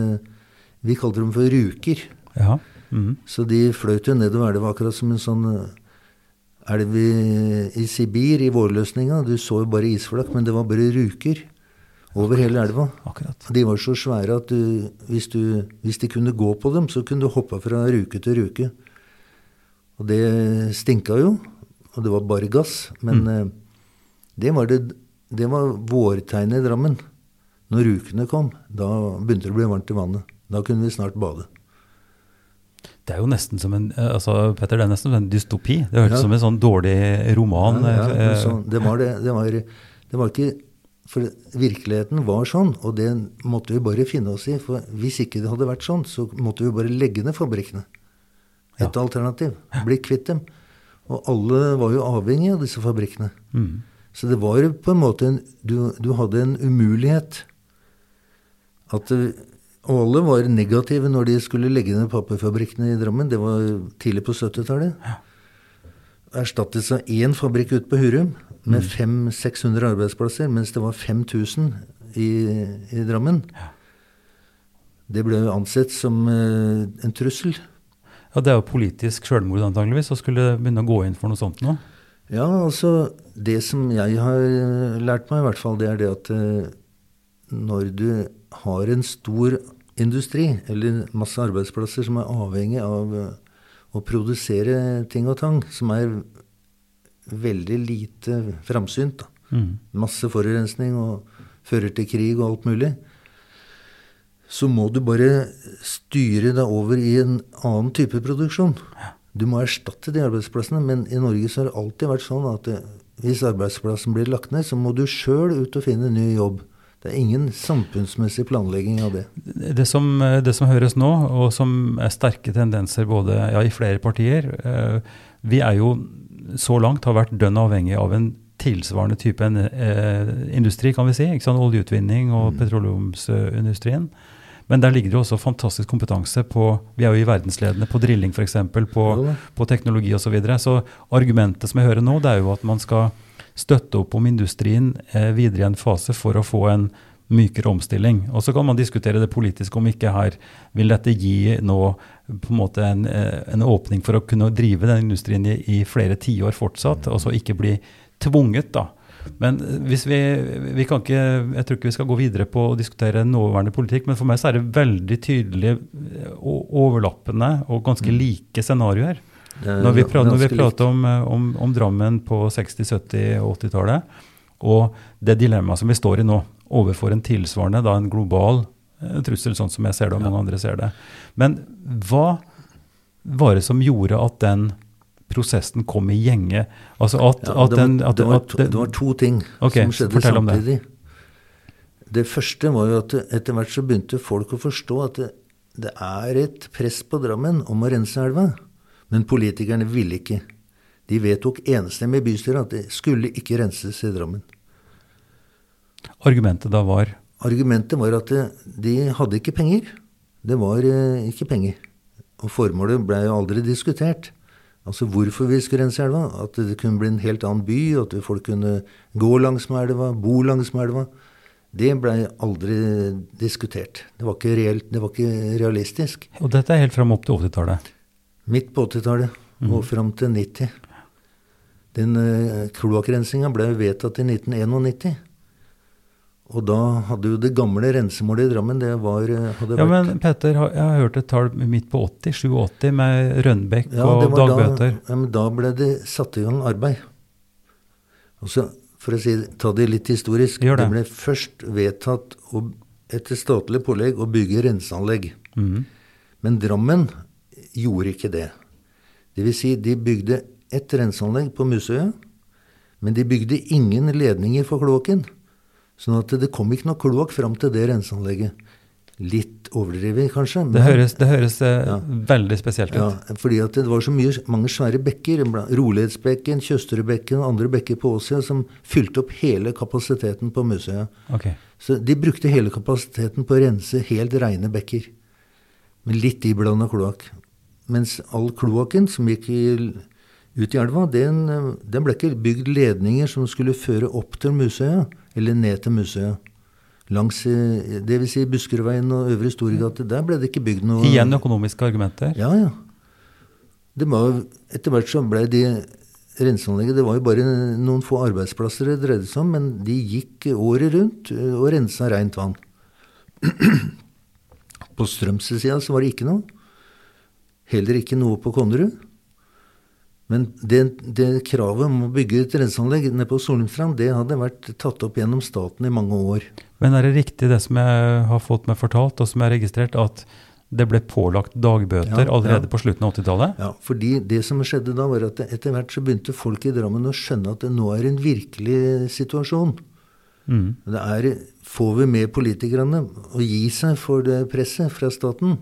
[SPEAKER 2] Vi kalte dem for ruker.
[SPEAKER 1] ja. Mm.
[SPEAKER 2] Så de fløyt jo nedover elva akkurat som en sånn eh, elv i, i Sibir i vårløsninga. Du så jo bare isflak, men det var bare ruker over hele elva.
[SPEAKER 1] Akkurat.
[SPEAKER 2] De var så svære at du, hvis, du, hvis de kunne gå på dem, så kunne du hoppe fra ruke til ruke. Og det stinka jo, og det var bare gass. Men mm. det var, det, det var vårtegnet i Drammen. Når rukene kom, da begynte det å bli varmt i vannet. Da kunne vi snart bade.
[SPEAKER 1] Det er jo nesten som en eh, altså, Petter, det er nesten som en dystopi. Det hørtes
[SPEAKER 2] Ja.
[SPEAKER 1] som en sånn dårlig roman.
[SPEAKER 2] Ja, ja,
[SPEAKER 1] eh,
[SPEAKER 2] sånn, det, var det, det, var, det var ikke For virkeligheten var sånn, og det måtte vi bare finne oss i. For hvis ikke det hadde vært sånn, så måtte vi bare legge ned fabrikkene. Et alternativ. Bli kvitt dem. Og alle var jo avhengig av disse fabrikkene.
[SPEAKER 1] mm.
[SPEAKER 2] Så det var på en måte en, du, du hadde en umulighet. At og alle var negative når de skulle legge ned papirfabrikkene i Drammen. Det var tidlig på 70-tallet. Erstattet av én fabrikk ute på Hurum med 500-600 arbeidsplasser, mens det var 5000 i, i Drammen. Det ble jo ansett som eh, en trussel.
[SPEAKER 1] Ja, Det er jo politisk sjølmord antageligvis å skulle begynne å gå inn for noe sånt nå.
[SPEAKER 2] Ja, altså Det som jeg har eh, lært meg, i hvert fall, det er det at eh, når du har en stor industri, eller masse arbeidsplasser som er avhengig av eh, å produsere ting og tang, som er veldig lite framsynt.
[SPEAKER 1] Mm.
[SPEAKER 2] masse forurensning og fører til krig og alt mulig, så må du bare styre deg over i en annen type produksjon. Du må erstatte de arbeidsplassene, men i Norge så har det alltid vært sånn at eh, hvis arbeidsplassen blir lagt ned, så må du sjøl ut og finne ny jobb. Det er ingen samfunnsmessig planlegging av det.
[SPEAKER 1] Det som, eh, det som høres nå, og som er sterke tendenser både ja, i flere partier eh, Vi er jo så langt har vært dønn avhengig av en tilsvarende type en, industri, kan vi si. Oljeutvinning og petroleumsindustrien. Men der ligger det også fantastisk kompetanse på Vi er jo i verdensledende på drilling f.eks., på, på teknologi osv. Så, videre. så argumentet som jeg hører nå, det er jo at man skal støtte opp om industrien eh, videre i en fase for å få en mykere omstilling. Og så kan man diskutere det politiske om ikke her vil dette gi nå på en måte en, eh, en åpning for å kunne drive den industrien i, i flere tiår fortsatt, og så ikke bli tvunget da Men hvis vi, vi kan ikke, jeg tror ikke vi skal gå videre på å diskutere nåværende politikk, men for meg så er det veldig tydelige eh, overlappende og ganske like scenarioer.
[SPEAKER 2] Er
[SPEAKER 1] Når vi, prater, når vi prater om, eh, om, om Drammen på 60-, 70- og 80-tallet, og det dilemmaet som vi står i nå, overfor en tilsvarende, da en global eh, trussel, sånn som jeg ser det, og mange andre ser det. Men hva var det som gjorde at den prosessen kom i gjenge? Altså at,
[SPEAKER 2] Ja,
[SPEAKER 1] at
[SPEAKER 2] det,
[SPEAKER 1] den at,
[SPEAKER 2] det, var to, det var to ting
[SPEAKER 1] okay,
[SPEAKER 2] som skjedde
[SPEAKER 1] om det.
[SPEAKER 2] samtidig. Det. første var jo at etter hvert så begynte folk å forstå at det, det er et press på Drammen om å rense elva. Men politikerne ville ikke. De vedtok enstemmig i bystyret at det skulle ikke renses i Drammen.
[SPEAKER 1] Argumentet da var
[SPEAKER 2] Argumentet var at de hadde ikke penger. Det var eh, ikke penger. Og formålet ble aldri diskutert. Altså hvorfor vi skulle rense elva. At det kunne bli en helt annen by, at folk kunne gå langs med elva, bo langs med elva. Det blei aldri diskutert. Det var ikke reelt, det var ikke realistisk.
[SPEAKER 1] Og dette er helt fram opp til 80-tallet.
[SPEAKER 2] Midt på 80-tallet og fram til 90. Den uh, kloakkrensinga ble vedtatt i 1991. Og da hadde jo det gamle rensemålet i Drammen det var, eh, hadde
[SPEAKER 1] Ja,
[SPEAKER 2] vært
[SPEAKER 1] men Petter, jeg har hørt et tall midt på 80, 87, med Rønbekk
[SPEAKER 2] Ja,
[SPEAKER 1] og dagbøter.
[SPEAKER 2] Da, ja, men da ble det satt i gang arbeid. Og så, for å si, ta det litt historisk
[SPEAKER 1] Gjør det.
[SPEAKER 2] ble først vedtatt å, etter statlig pålegg å bygge renseanlegg.
[SPEAKER 1] Mm.
[SPEAKER 2] Men Drammen gjorde ikke det. Det vil si, de bygde ett renseanlegg på Musøya, men de bygde ingen ledninger for kloakken. Sånn at det kom ikke noe kloakk fram til det renseanlegget. Litt overdrevet, kanskje.
[SPEAKER 1] Det høres, det høres eh,
[SPEAKER 2] Ja.
[SPEAKER 1] veldig spesielt ut.
[SPEAKER 2] Ja, fordi at det var så mye, mange svære bekker. Rolighetsbekken, Tjøsterudbekken og andre bekker på Åsia som fylte opp hele kapasiteten på Musøya.
[SPEAKER 1] Okay.
[SPEAKER 2] Så de brukte hele kapasiteten på å rense helt reine bekker. Med litt iblanda kloakk. Mens all kloakken som gikk i, ut i elva, den, eh, den ble ikke bygd ledninger som skulle føre opp til Musøya, eller ned til museet. Langs eh, det vil si Buskerudveien og Øvre Storgate, der ble det ikke bygd noe
[SPEAKER 1] Igjen økonomiske argumenter.
[SPEAKER 2] ja, ja. Det var, etter hvert så ble de renseanlegget Det var jo bare noen få arbeidsplasser det dreide seg om, men de gikk året rundt og rensa rent vann. På Strømsø-sida så var det ikke noe. Heller ikke noe på Konnerud. Men det, det kravet om å bygge et renseanlegg nede på Solumstrand, det hadde vært tatt opp gjennom staten i mange år.
[SPEAKER 1] Men er det riktig det som jeg har fått meg fortalt, og som jeg har registrert, at det ble pålagt dagbøter
[SPEAKER 2] Ja,
[SPEAKER 1] allerede
[SPEAKER 2] ja.
[SPEAKER 1] på slutten av 80-tallet?
[SPEAKER 2] Ja, fordi det som skjedde da, var at etter hvert så begynte folk i Drammen å skjønne at det nå er en virkelig situasjon.
[SPEAKER 1] Mm.
[SPEAKER 2] Det er, får vi med politikerne å gi seg for det presset fra staten?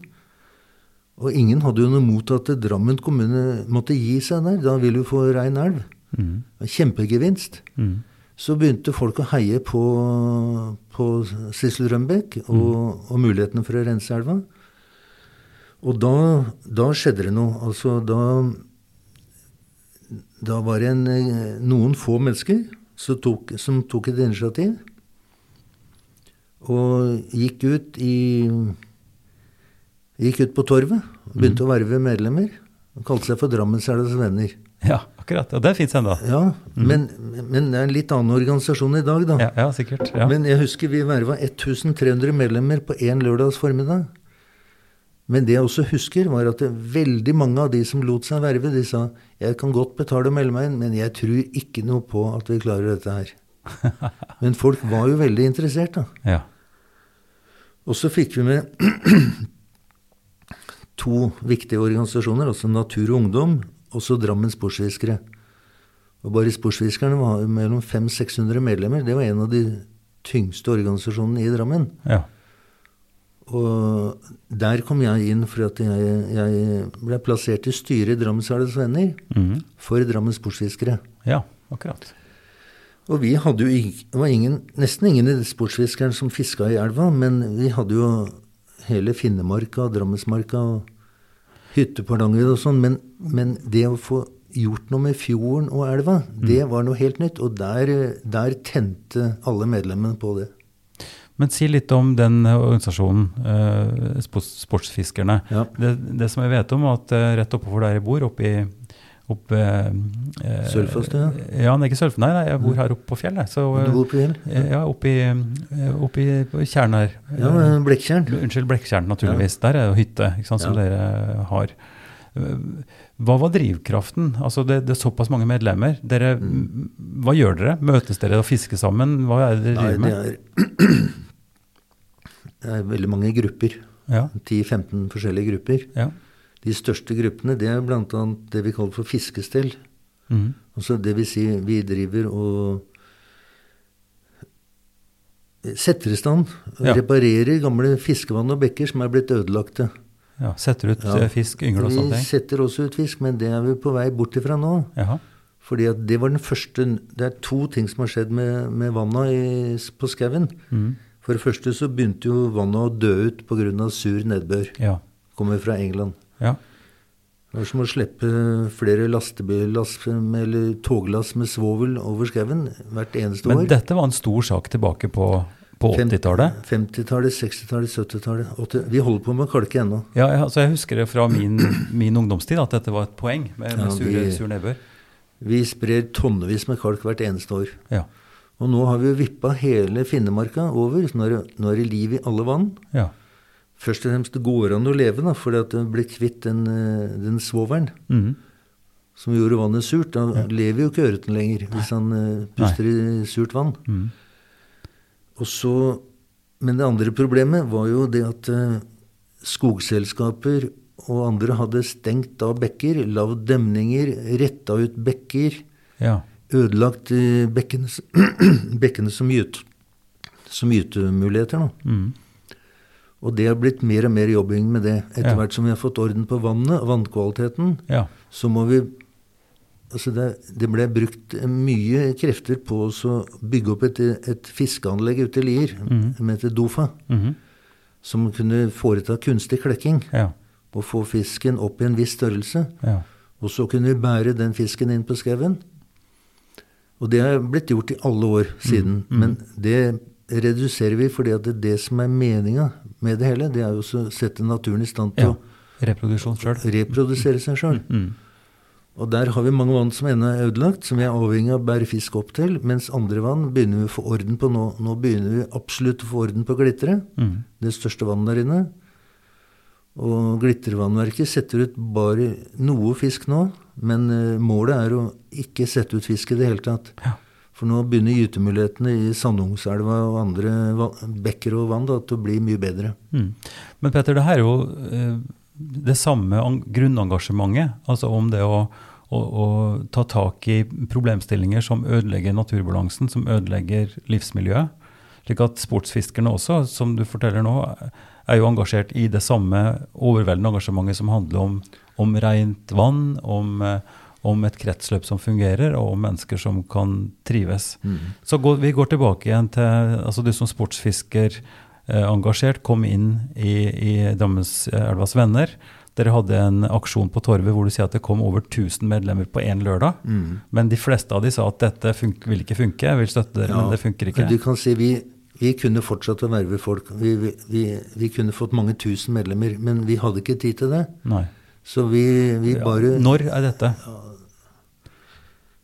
[SPEAKER 2] Og ingen hadde jo noe mot at Drammen kommune måtte gi seg der. Da ville du få rein elv.
[SPEAKER 1] Mm.
[SPEAKER 2] Kjempegevinst.
[SPEAKER 1] Mm.
[SPEAKER 2] Så begynte folk å heie på, på Sissel Rønbeck og, og mulighetene for å rense elva. Og da, da skjedde det noe. Altså da Da var det en, noen få mennesker som tok, som tok et initiativ. Og gikk ut i Gikk ut på torvet. Begynte å verve medlemmer. og Kalte seg for Drammenselvas venner.
[SPEAKER 1] Ja, akkurat. Og det fins ennå.
[SPEAKER 2] Ja, men, men det er en litt annen organisasjon i dag, da.
[SPEAKER 1] Ja, ja, sikkert. Ja.
[SPEAKER 2] Men jeg husker vi verva 1300 medlemmer på én lørdags formiddag. Men det jeg også husker, var at veldig mange av de som lot seg verve, de sa jeg kan godt betale og melde meg inn, men jeg tror ikke noe på at vi klarer dette her. Men folk var jo veldig interessert, da.
[SPEAKER 1] ja.
[SPEAKER 2] Og så fikk vi med to viktige organisasjoner, altså Natur og Ungdom, og så Drammen Sportsfiskere. Og bare Sportsfiskerne var mellom 500-600 medlemmer. Det var en av de tyngste organisasjonene i Drammen.
[SPEAKER 1] ja.
[SPEAKER 2] Og der kom jeg inn for at jeg, jeg ble plassert i styret i Drammenselvas Venner
[SPEAKER 1] Mhm.
[SPEAKER 2] for Drammen Sportsfiskere.
[SPEAKER 1] ja, akkurat.
[SPEAKER 2] Og vi hadde jo det var ingen, nesten ingen i sportsfiskeren som fiska i elva, men vi hadde jo hele Finnemarka, Drammensmarka og hytte på Hardangervidda og sånn. Men, men det å få gjort noe med fjorden og elva, det var noe helt nytt. Og der, der tente alle medlemmene på det.
[SPEAKER 1] Men si litt om den eh, organisasjonen, eh, sports, Sportsfiskerne.
[SPEAKER 2] Ja.
[SPEAKER 1] Det, det som jeg vet om, er at eh, rett oppover der jeg bor, oppe i, opp eh, eh,
[SPEAKER 2] ja.
[SPEAKER 1] Ja, nei, ikke Sølvfoss. Nei, nei, jeg bor her oppe på fjell, jeg. Så,
[SPEAKER 2] Du bor på Fjell?
[SPEAKER 1] eh, Ja, oppe i, oppi på Tjern her.
[SPEAKER 2] Ja, Blekkjern.
[SPEAKER 1] Unnskyld, Blekkjern, naturligvis. Der er jo hytte, ikke sant, som
[SPEAKER 2] Ja.
[SPEAKER 1] dere har. Eh, Hva var drivkraften? Altså det, det er såpass mange medlemmer. Dere, Hva gjør dere? Møtes dere og fisker sammen? Hva er det dere
[SPEAKER 2] Nei,
[SPEAKER 1] driver
[SPEAKER 2] det
[SPEAKER 1] med?
[SPEAKER 2] er, det er veldig mange grupper.
[SPEAKER 1] Ja,
[SPEAKER 2] 10-15 forskjellige grupper.
[SPEAKER 1] ja.
[SPEAKER 2] De største gruppene det er bl.a. det vi kaller for fiskestell.
[SPEAKER 1] Mm.
[SPEAKER 2] Altså det vil si vi driver og setter i stand,
[SPEAKER 1] Ja.
[SPEAKER 2] reparerer gamle fiskevann og bekker som er blitt ødelagte.
[SPEAKER 1] ja. Setter ut
[SPEAKER 2] Ja.
[SPEAKER 1] eh, fisk, yngler og sånne ting?
[SPEAKER 2] Vi setter også ut fisk, men det er vi på vei bort ifra nå.
[SPEAKER 1] Jaha.
[SPEAKER 2] Fordi at det var den første Det er to ting som har skjedd med, med vanna i, på skauen.
[SPEAKER 1] Mm.
[SPEAKER 2] For det første så begynte jo vannet å dø ut pga. sur nedbør.
[SPEAKER 1] Ja.
[SPEAKER 2] Kommer fra England.
[SPEAKER 1] Ja.
[SPEAKER 2] Det er som å slippe flere lastebillass eller toglass med svovel over skauen hvert eneste
[SPEAKER 1] Men
[SPEAKER 2] år.
[SPEAKER 1] dette var en stor sak tilbake på, på 80-tallet?
[SPEAKER 2] 50-tallet, 60-tallet, 70-tallet. Vi holder på med kalke ennå.
[SPEAKER 1] Ja, jeg, altså jeg husker det fra min, min ungdomstid at dette var et poeng med, med
[SPEAKER 2] Ja,
[SPEAKER 1] sure,
[SPEAKER 2] vi-
[SPEAKER 1] sur nedbør.
[SPEAKER 2] Vi sprer tonnevis med kalk hvert eneste år.
[SPEAKER 1] Ja.
[SPEAKER 2] Og nå har vi vippa hele Finnemarka over. så Nå er, det, nå er det liv i alle vann.
[SPEAKER 1] ja.
[SPEAKER 2] Først og fremst det går an å leve, da, fordi at det blir kvitt den, eh, den svovelen
[SPEAKER 1] Mhm.
[SPEAKER 2] som gjorde vannet surt. Da lever jo ikke ørreten lenger hvis han eh, puster i surt vann.
[SPEAKER 1] Mhm.
[SPEAKER 2] Og så, men det andre problemet var jo det at eh, skogselskaper og andre hadde stengt av bekker, lagd demninger, retta ut bekker,
[SPEAKER 1] ja.
[SPEAKER 2] ødelagt bekkene, bekkene som, gyt, som gytemuligheter. Da. Og det har blitt mer og mer jobbing med det. Etter
[SPEAKER 1] Ja.
[SPEAKER 2] hvert som vi har fått orden på vannet, vannkvaliteten,
[SPEAKER 1] ja.
[SPEAKER 2] så må vi Altså det, det ble brukt mye krefter på å bygge opp et, et fiskeanlegg ute i Lier, som heter Dofa,
[SPEAKER 1] Mhm.
[SPEAKER 2] som kunne foreta kunstig klekking
[SPEAKER 1] ja.
[SPEAKER 2] og få fisken opp i en viss størrelse.
[SPEAKER 1] ja.
[SPEAKER 2] Og så kunne vi bære den fisken inn på skauen. Og det har blitt gjort i alle år siden. Men det reduserer vi fordi at det, det som er meninga med det hele, det er jo å sette naturen i stand til
[SPEAKER 1] ja. Reproduksjon selv.
[SPEAKER 2] å reprodusere seg sjøl.
[SPEAKER 1] Mm.
[SPEAKER 2] Og der har vi mange vann som ennå er ødelagt, som vi er avhengig av å bære fisk opp til. Mens andre vann begynner vi å få orden på nå. Nå begynner vi absolutt å få orden på glitteret.
[SPEAKER 1] Mm.
[SPEAKER 2] det største vannet der inne. Og Glittervannverket setter ut bare noe fisk nå, men eh, målet er å ikke sette ut fisk i det hele tatt.
[SPEAKER 1] Ja.
[SPEAKER 2] For nå begynner gytemulighetene i Sandungselva og andre bekker og vann da, til å bli mye bedre.
[SPEAKER 1] Mm. Men Petter, det her er jo eh, det samme grunnengasjementet. Altså om det å, å, å ta tak i problemstillinger som ødelegger naturbalansen, som ødelegger livsmiljøet. Slik at sportsfiskerne også, som du forteller nå, er jo engasjert i det samme overveldende engasjementet som handler om, om rent vann, om, eh, om et kretsløp som fungerer, og om mennesker som kan trives. Så går, vi går tilbake igjen til altså du som sportsfisker eh, engasjert, kom inn i, i Dammeselvas Venner. Dere hadde en aksjon på Torvet hvor du sier at det kom over 1000 medlemmer på én lørdag. Men de fleste av de sa at dette vil ikke funke, jeg vil støtte dere, men det funker ikke.
[SPEAKER 2] Du kan si vi, vi kunne fortsatt å verve folk. Vi, vi, vi, kunne fått mange tusen medlemmer, men vi hadde ikke tid til det.
[SPEAKER 1] Nei.
[SPEAKER 2] Så vi, vi bare
[SPEAKER 1] Når er dette?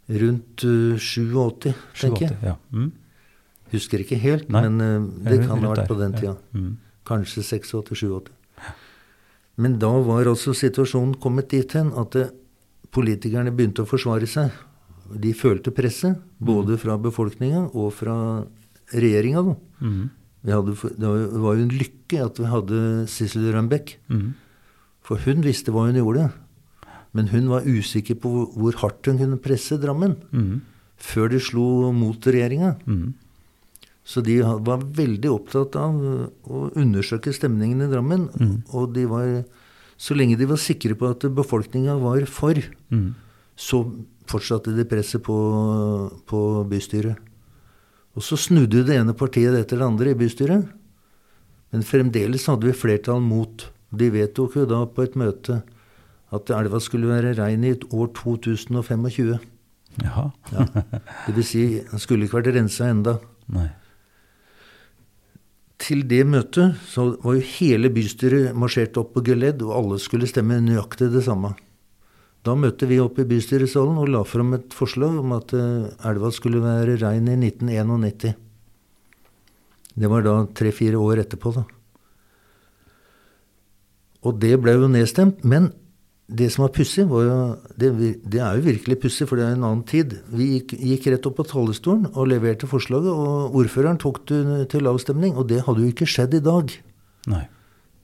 [SPEAKER 2] Rundt uh, 87, tenker jeg.
[SPEAKER 1] Ja. Mm.
[SPEAKER 2] Husker ikke helt,
[SPEAKER 1] Nei.
[SPEAKER 2] men uh, det kan ha vært
[SPEAKER 1] der,
[SPEAKER 2] på den
[SPEAKER 1] ja.
[SPEAKER 2] tida.
[SPEAKER 1] Mm.
[SPEAKER 2] Kanskje 86-87. Men da var altså situasjonen kommet dit hen at uh, politikerne begynte å forsvare seg. De følte presset, både fra befolkninga og fra regjeringa.
[SPEAKER 1] Mm.
[SPEAKER 2] Hadde, det var jo en lykke at vi hadde Sissel Rønbeck.
[SPEAKER 1] Mm.
[SPEAKER 2] For hun visste hva hun gjorde. Men hun var usikker på hvor, hardt hun kunne presse Drammen.
[SPEAKER 1] Mm.
[SPEAKER 2] Før de slo mot regjeringa.
[SPEAKER 1] Mm.
[SPEAKER 2] Så de var veldig opptatt av å undersøke stemningen i Drammen. Og de var, så lenge de var sikre på at befolkninga var for,
[SPEAKER 1] Mm.
[SPEAKER 2] så fortsatte de presset på, på bystyret. Og så snudde det ene partiet etter det andre i bystyret. Men fremdeles hadde vi flertall mot. De vedtok jo da på et møte at elva skulle være rein i år 2025.
[SPEAKER 1] Jaha.
[SPEAKER 2] Ja. Det vil si, den skulle ikke vært rensa enda.
[SPEAKER 1] Nei.
[SPEAKER 2] Til det møtet så var jo hele bystyret marsjert opp på geledd, og alle skulle stemme nøyaktig det samme. Da møtte vi opp i bystyresalen og la fram et forslag om at eh, elva skulle være rein i 1991. Det var da tre-fire år etterpå, da. Og det ble jo nedstemt. Men det som var pussig, det, det er jo virkelig pussig, for det er en annen tid. Vi gikk, gikk rett opp på talerstolen og leverte forslaget, og ordføreren tok det til avstemning. Og det hadde jo ikke skjedd i dag.
[SPEAKER 1] Nei.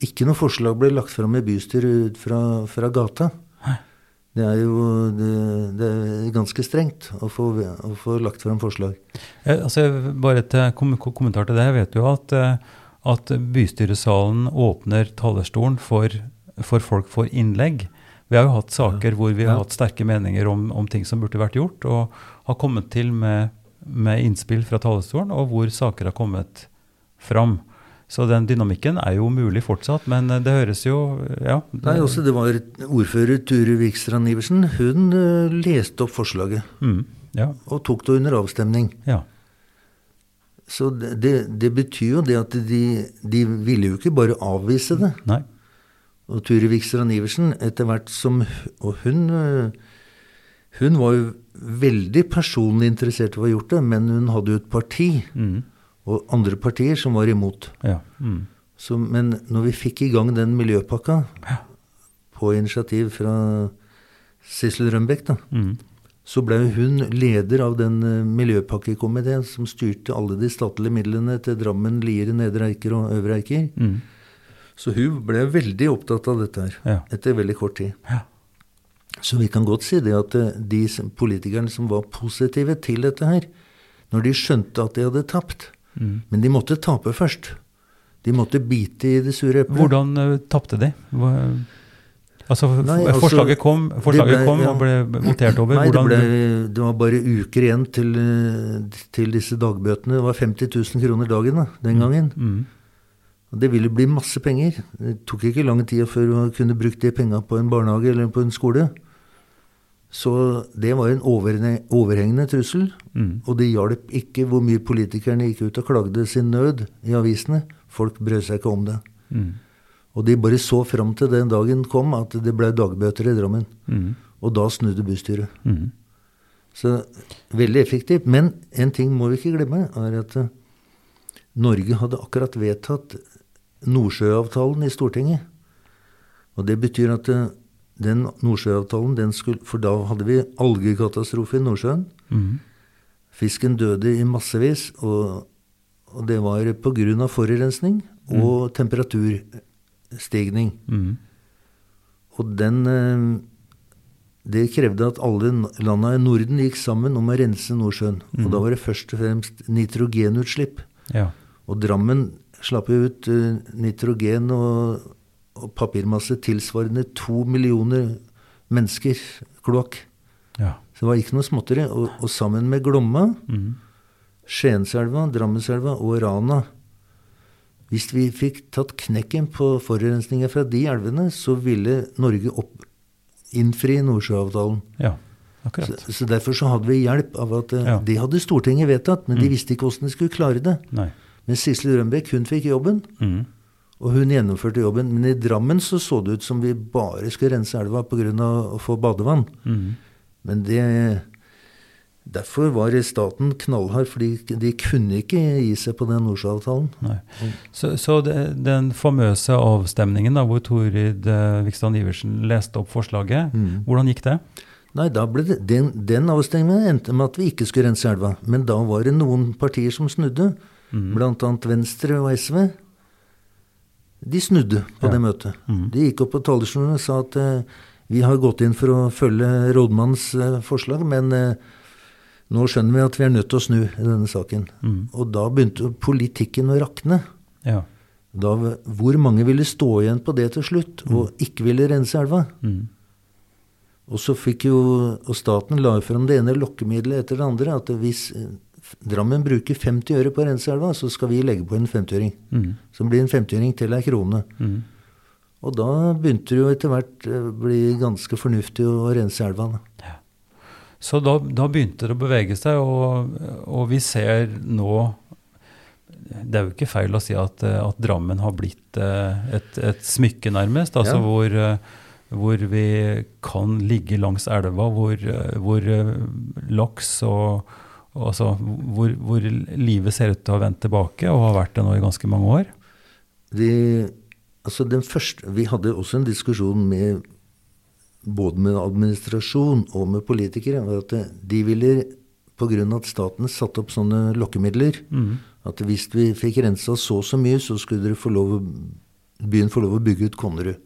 [SPEAKER 2] Ikke noe forslag ble lagt fram i bystyret ut fra, fra gata. Det er jo det, det er ganske strengt å få, å få lagt fram forslag.
[SPEAKER 1] Eh, altså, bare et eh, kom kom- kommentar til det. Jeg vet jo at, eh, at bystyresalen åpner talerstolen for, for folk for innlegg. Vi har jo hatt saker hvor vi har hatt sterke meninger om, om ting som burde vært gjort, og har kommet til med, med innspill fra talerstolen, og hvor saker har kommet fram. Så den dynamikken er jo mulig fortsatt, men eh, det høres jo Ja.
[SPEAKER 2] Nei, også det var Ordfører Ture Vikstrand Iversen. Hun uh, leste opp forslaget
[SPEAKER 1] Mm, ja.
[SPEAKER 2] og tok det under avstemning.
[SPEAKER 1] Ja.
[SPEAKER 2] Så det, det, det betyr jo det at de, de ville jo ikke bare avvise det.
[SPEAKER 1] Nei.
[SPEAKER 2] Og Ture Vikstrand Iversen, etter hvert som Og hun øh, Hun var jo veldig personlig interessert i å ha gjort det, men hun hadde jo et parti
[SPEAKER 1] Mm,
[SPEAKER 2] og andre partier som var imot.
[SPEAKER 1] ja. Mm,
[SPEAKER 2] Så, men når vi fikk i gang den miljøpakka, på initiativ fra Sissel Rønbeck, da,
[SPEAKER 1] mm,
[SPEAKER 2] så ble hun leder av den eh, miljøpakkekomiteen som styrte alle de statlige midlene til Drammen, Lier, Nedre Eiker og Øvre Eiker.
[SPEAKER 1] mm,
[SPEAKER 2] Så hun ble veldig opptatt av dette her
[SPEAKER 1] Ja.
[SPEAKER 2] etter veldig kort tid.
[SPEAKER 1] Ja.
[SPEAKER 2] Så vi kan godt si det at eh, de politikerne som var positive til dette her, når de skjønte at de hadde tapt
[SPEAKER 1] mm.
[SPEAKER 2] Men de måtte tape først. De måtte bite i det sure eplet.
[SPEAKER 1] Hvordan uh, tapte de? Hva, altså,
[SPEAKER 2] Nei, altså,
[SPEAKER 1] forslaget kom, forslaget
[SPEAKER 2] ble-
[SPEAKER 1] kom
[SPEAKER 2] ja.
[SPEAKER 1] og ble votert over.
[SPEAKER 2] Nei, det, ble, det var bare uker igjen til, eh, til disse dagbøtene. Det var 50 000 kroner dagen da, den gangen.
[SPEAKER 1] mm,
[SPEAKER 2] Og det ville bli masse penger. Det tok ikke lang tid før du kunne brukt de penga på en barnehage eller på en skole. Så det var en overhengende trussel.
[SPEAKER 1] mm,
[SPEAKER 2] Og det hjalp ikke hvor mye politikerne gikk ut og klagde sin nød i avisene. Folk brød seg ikke om det.
[SPEAKER 1] mm,
[SPEAKER 2] Og de bare så fram til den dagen kom at det ble dagbøter i Drammen.
[SPEAKER 1] mm,
[SPEAKER 2] Og da snudde bystyret.
[SPEAKER 1] mm,
[SPEAKER 2] Så veldig effektivt. Men en ting må vi ikke glemme, er at eh, Norge hadde akkurat vedtatt Nordsjøavtalen i Stortinget. Og det betyr at eh, den Nordsjøavtalen, den skulle For da hadde vi algekatastrofe i Nordsjøen.
[SPEAKER 1] mm,
[SPEAKER 2] Fisken døde i massevis, og, og det var pga. forurensning og temperaturstigning.
[SPEAKER 1] mm,
[SPEAKER 2] Og den eh, Det krevde at alle landa i Norden gikk sammen om å rense Nordsjøen. Og da var det først og fremst nitrogenutslipp.
[SPEAKER 1] ja.
[SPEAKER 2] Og Drammen slapp ut eh, nitrogen og, og papirmasse tilsvarende to millioner mennesker kloakk.
[SPEAKER 1] ja.
[SPEAKER 2] Så det var ikke noe småtteri. Og, og sammen med Glomma,
[SPEAKER 1] Mm,
[SPEAKER 2] Skienselva, Drammenselva og Rana Hvis vi fikk tatt knekken på forurensninga fra de elvene, så ville Norge opp, innfri Nordsjøavtalen.
[SPEAKER 1] ja.
[SPEAKER 2] Så,
[SPEAKER 1] Akkurat.
[SPEAKER 2] så Derfor så hadde vi hjelp av at eh,
[SPEAKER 1] Ja.
[SPEAKER 2] Det hadde Stortinget vedtatt, men de
[SPEAKER 1] Mm.
[SPEAKER 2] visste ikke hvordan de skulle klare det.
[SPEAKER 1] Nei.
[SPEAKER 2] Men Sissel Rønbeck hun fikk jobben,
[SPEAKER 1] Mm,
[SPEAKER 2] og hun gjennomførte jobben. Men i Drammen så så det ut som vi bare skulle rense elva pga. å få badevann.
[SPEAKER 1] mm,
[SPEAKER 2] Men det Derfor var staten knallhard, fordi de kunne ikke gi seg på den Nordsjøavtalen.
[SPEAKER 1] Så, så det, den famøse avstemningen da, hvor Torid eh, Vikstrand Iversen leste opp forslaget,
[SPEAKER 2] Mm.
[SPEAKER 1] hvordan gikk det?
[SPEAKER 2] Nei, det, den, den avstemningen endte med at vi ikke skulle rense elva. Men da var det noen partier som snudde,
[SPEAKER 1] Mm.
[SPEAKER 2] annet Venstre og SV. De snudde på
[SPEAKER 1] Ja.
[SPEAKER 2] det møtet.
[SPEAKER 1] Mm.
[SPEAKER 2] De gikk opp på talerstolen og sa at eh, vi har gått inn for å følge rådmannens eh, forslag, men eh, nå skjønner vi at vi er nødt til å snu i denne saken.
[SPEAKER 1] Mm.
[SPEAKER 2] Og da begynte politikken å rakne.
[SPEAKER 1] Ja.
[SPEAKER 2] Da, hvor mange ville stå igjen på det til slutt, og ikke ville rense elva?
[SPEAKER 1] Mm.
[SPEAKER 2] Og så fikk jo, og staten la fram det ene lokkemiddelet etter det andre, at hvis eh, Drammen bruker 50 øre på å rense elva, så skal vi legge på en 50-øring.
[SPEAKER 1] Mm.
[SPEAKER 2] Som blir en 50-øring til ei krone.
[SPEAKER 1] Mm.
[SPEAKER 2] Og da begynte det jo etter hvert å bli ganske fornuftig å rense elva. Ja.
[SPEAKER 1] Så da, da begynte det å bevege seg, og, og vi ser nå Det er jo ikke feil å si at, eh, at Drammen har blitt eh, et, et smykke, nærmest. Altså
[SPEAKER 2] Ja.
[SPEAKER 1] hvor, eh, hvor vi kan ligge langs elva, hvor, eh, hvor eh, laks og altså, hvor, hvor livet ser ut til å ha vendt tilbake og har vært det nå i ganske mange år.
[SPEAKER 2] De, altså den første, vi hadde også en diskusjon med både med administrasjon og med politikere. at De ville, pga. at staten satte opp sånne lokkemidler, at hvis vi fikk rensa så og så mye, så skulle få lov, byen få lov å bygge ut Konnerud.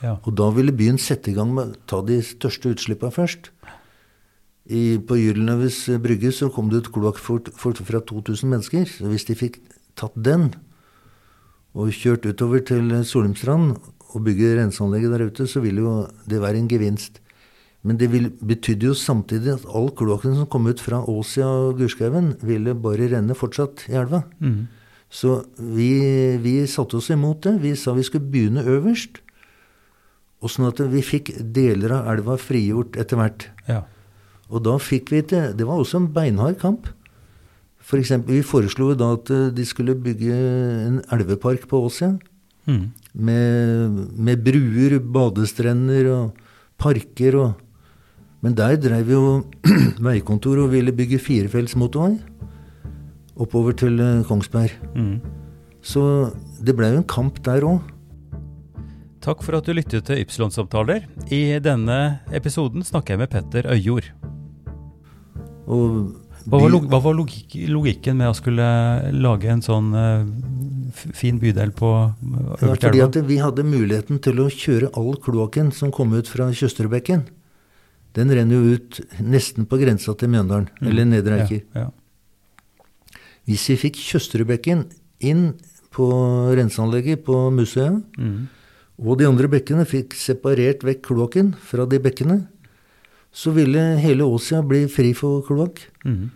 [SPEAKER 1] Ja.
[SPEAKER 2] Og da ville byen sette i gang med å ta de største utslippene først. I, på Gyldenløves brygge så kom det ut kloakkfort fort fra 2000 mennesker. Så hvis de fikk tatt den og kjørt utover til Solheimstrand og bygge renseanlegget der ute, så ville jo det være en gevinst. Men det vil, betydde jo samtidig at all kloakken som kom ut fra Åsia og Gurskauen, ville bare renne fortsatt i elva. Så vi, vi satte oss imot det. Vi sa vi skulle begynne øverst. Og sånn at vi fikk deler av elva frigjort etter hvert.
[SPEAKER 1] Ja.
[SPEAKER 2] Og da fikk vi til Det var også en beinhard kamp. For eksempel, vi foreslo da at eh, de skulle bygge en elvepark på Åsia.
[SPEAKER 1] Mm.
[SPEAKER 2] Med, med bruer, badestrender og parker og Men der drev jo veikontoret og ville bygge firefelts motorvei oppover til eh, Kongsberg.
[SPEAKER 1] Mm.
[SPEAKER 2] Så det ble jo en kamp der òg.
[SPEAKER 1] Takk for at du lyttet til Ypsilon-samtaler. I denne episoden snakker jeg med Petter Øyjord. Hva var, log hva var logik logikken med å skulle lage en sånn uh, fin bydel på
[SPEAKER 2] Ja,
[SPEAKER 1] øverste
[SPEAKER 2] fordi
[SPEAKER 1] elva?
[SPEAKER 2] at vi hadde muligheten til å kjøre all kloakken som kom ut fra Tjøsterudbekken. Den renner jo ut nesten på grensa til Mjøndalen, eller Nedre Eiker.
[SPEAKER 1] Ja, ja.
[SPEAKER 2] Hvis vi fikk Tjøsterudbekken inn på renseanlegget på museet,
[SPEAKER 1] Mm.
[SPEAKER 2] og de andre bekkene fikk separert vekk kloakken fra de bekkene, så ville hele Åsia bli fri for kloakk.
[SPEAKER 1] Mhm.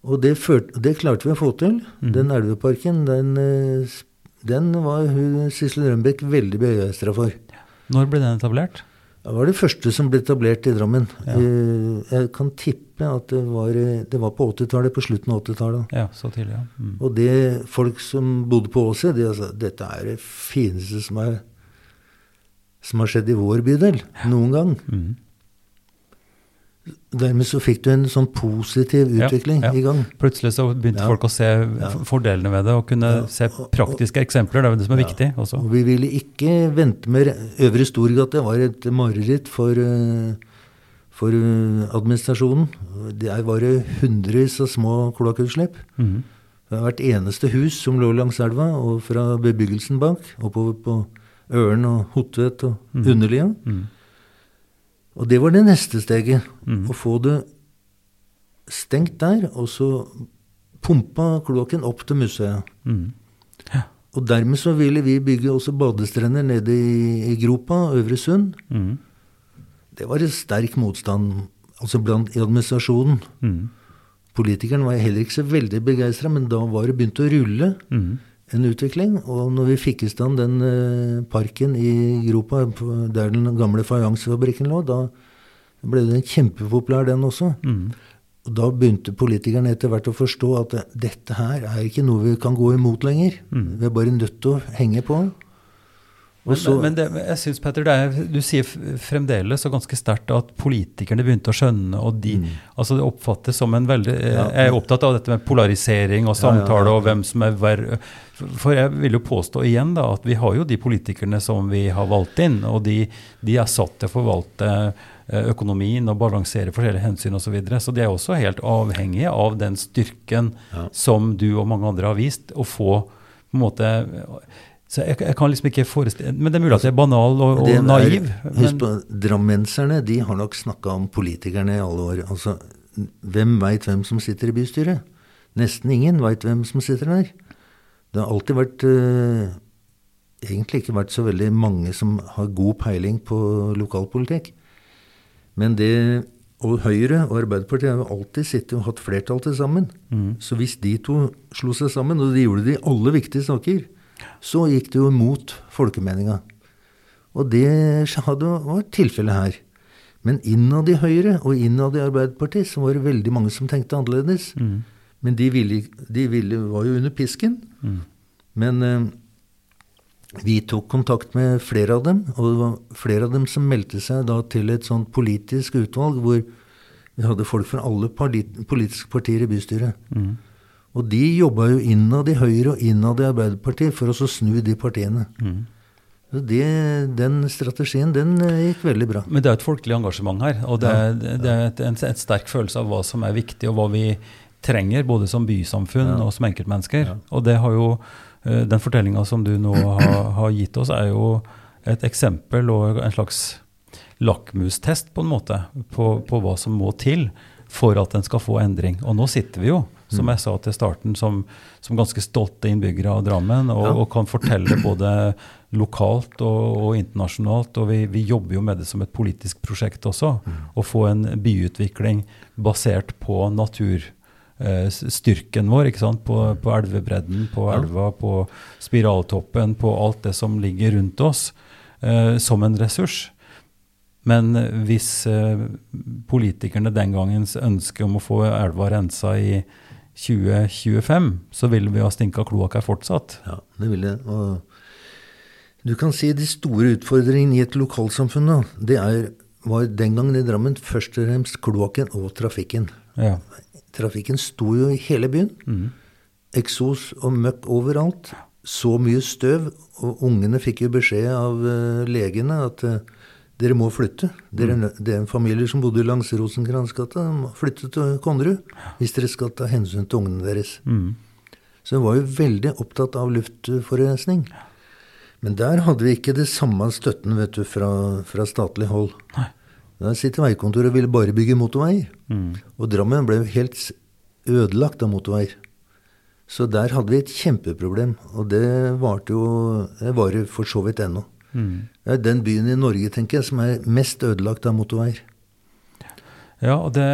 [SPEAKER 2] Og det, førte, det klarte vi å få til. Den elveparken, den, eh, den var hun Sissel Rønbeck veldig begeistra for.
[SPEAKER 1] Når ble den etablert?
[SPEAKER 2] Det var det første som ble etablert i Drammen.
[SPEAKER 1] Ja.
[SPEAKER 2] Eh, Jeg kan tippe at det var, eh, det var på 80-tallet, på slutten av 80-tallet.
[SPEAKER 1] Ja, så tidlig, ja. Mm.
[SPEAKER 2] Og det folk som bodde på Åse, de sa dette er det fineste som, er, som har skjedd i vår bydel noen gang.
[SPEAKER 1] Mhm.
[SPEAKER 2] Dermed så fikk du en sånn positiv utvikling
[SPEAKER 1] ja.
[SPEAKER 2] i gang.
[SPEAKER 1] Plutselig så begynte
[SPEAKER 2] Ja.
[SPEAKER 1] folk å se fordelene ved det, og kunne
[SPEAKER 2] Ja.
[SPEAKER 1] se praktiske eksempler. Det er jo det som er viktig også.
[SPEAKER 2] Og vi ville ikke vente med Øvre Storgate. var et mareritt for, eh, for eh, administrasjonen. Der var det hundrevis av små kloakkutslipp.
[SPEAKER 1] Mhm.
[SPEAKER 2] Hvert eneste hus som lå langs elva, og fra bebyggelsen bak, oppover på Øren og Hotvet og Underlia.
[SPEAKER 1] Mhm.
[SPEAKER 2] Og det var det neste steget.
[SPEAKER 1] Mm.
[SPEAKER 2] Å få det stengt der, og så pumpa kloakken opp til museet.
[SPEAKER 1] Mhm.
[SPEAKER 2] Og dermed så ville vi bygge også badestrender nede i, i gropa, Øvre Sund.
[SPEAKER 1] Mm.
[SPEAKER 2] Det var en sterk motstand altså blant i administrasjonen.
[SPEAKER 1] Mm.
[SPEAKER 2] Politikeren var heller ikke så veldig begeistra, men da var det begynt å rulle
[SPEAKER 1] Mhm.
[SPEAKER 2] En utvikling. Og når vi fikk i stand den eh, parken i gropa der den gamle fajansefabrikken lå, da ble den kjempepopulær, den også.
[SPEAKER 1] Mm.
[SPEAKER 2] Og da begynte politikerne etter hvert å forstå at dette her er ikke noe vi kan gå imot lenger. Vi er bare nødt til å henge på.
[SPEAKER 1] Men,
[SPEAKER 2] så,
[SPEAKER 1] men det, jeg synes, Petter, er, du sier fremdeles og ganske sterkt at politikerne begynte å skjønne, og de, altså det oppfattes som en veldig eh,
[SPEAKER 2] Mm. Ja.
[SPEAKER 1] Jeg er opptatt av dette med polarisering og
[SPEAKER 2] Ja, ja,
[SPEAKER 1] samtale
[SPEAKER 2] ja.
[SPEAKER 1] og hvem som er verre. For jeg vil jo påstå igjen da, at vi har jo de politikerne som vi har valgt inn, og de, de er satt til å forvalte eh, økonomien og balansere forskjellige hensyn osv. Så, videre. så de er også helt avhengige av den styrken som du og mange andre har vist, å få på en måte så jeg, jeg kan liksom ikke forestille Men det er mulig at jeg er banal og, og
[SPEAKER 2] er-
[SPEAKER 1] naiv.
[SPEAKER 2] Husk på, Drammenserne de har nok snakka om politikerne i alle år. Altså, Hvem veit hvem som sitter i bystyret? Nesten ingen veit hvem som sitter der. Det har alltid vært eh, Egentlig ikke vært så veldig mange som har god peiling på lokalpolitikk. Men det Og Høyre og Arbeiderpartiet har jo alltid sittet og hatt flertall til sammen. Så hvis de to slo seg sammen, og de gjorde det i alle viktige saker, så gikk det jo mot folkemeninga. Og det hadde vært tilfellet her. Men innad i Høyre og innad i Arbeiderpartiet så var det veldig mange som tenkte annerledes. Men de, ville, de ville, var jo under pisken. Men eh, vi tok kontakt med flere av dem, og det var flere av dem som meldte seg da til et sånt politisk utvalg hvor vi hadde folk fra alle politiske partier i bystyret. Og de jobba jo innad i Høyre og innad i Arbeiderpartiet for å så snu de partiene. Så det, den strategien, den eh, gikk veldig bra.
[SPEAKER 1] Men det er et folkelig engasjement her, og det, er- det er et, en, et sterk følelse av hva som er viktig, og hva vi trenger, både som bysamfunn og som enkeltmennesker. Og det har jo, eh, den fortellinga som du nå har, har gitt oss, er jo et eksempel og en slags lakmustest på en måte på, på hva som må til for at en skal få endring. Og nå sitter vi jo, som jeg sa til starten, som, som ganske stolte innbyggere av Drammen, og,
[SPEAKER 2] Ja.
[SPEAKER 1] og kan fortelle både lokalt og, og internasjonalt. Og vi, vi jobber jo med det som et politisk prosjekt også. Å få en byutvikling basert på naturstyrken vår. ikke sant? På, på elvebredden, på
[SPEAKER 2] Ja.
[SPEAKER 1] elva, på spiraltoppen, på alt det som ligger rundt oss, eh, som en ressurs. Men hvis eh, politikerne den gangens ønske om å få elva rensa i 2025, så vil vi ha stinka kloakk her fortsatt.
[SPEAKER 2] Ja, det vil det. Og du kan si de store utfordringene i et lokalsamfunn, da, det er, var den gangen i Drammen først og fremst kloakken og trafikken.
[SPEAKER 1] Ja.
[SPEAKER 2] Trafikken sto jo i hele byen. Eksos og møkk overalt. Så mye støv. Og ungene fikk jo beskjed av uh, legene at eh, dere må flytte. Dere, er Det er en familie som bodde langs Rosenkransgata, må flytte til Konnerud hvis dere skal ta hensyn til ungene deres. Så hun var jo veldig opptatt av luftforurensning. Men der hadde vi ikke det samme støtten vet du, fra, fra statlig hold. Der sitter veikontoret og ville bare bygge motorveier. Og Drammen ble jo helt ødelagt av motorveier. Så der hadde vi et kjempeproblem, og det varte jo Det varer for så vidt ennå. Det er den byen i Norge, tenker jeg, som er mest ødelagt av motorveier.
[SPEAKER 1] Ja, og, det,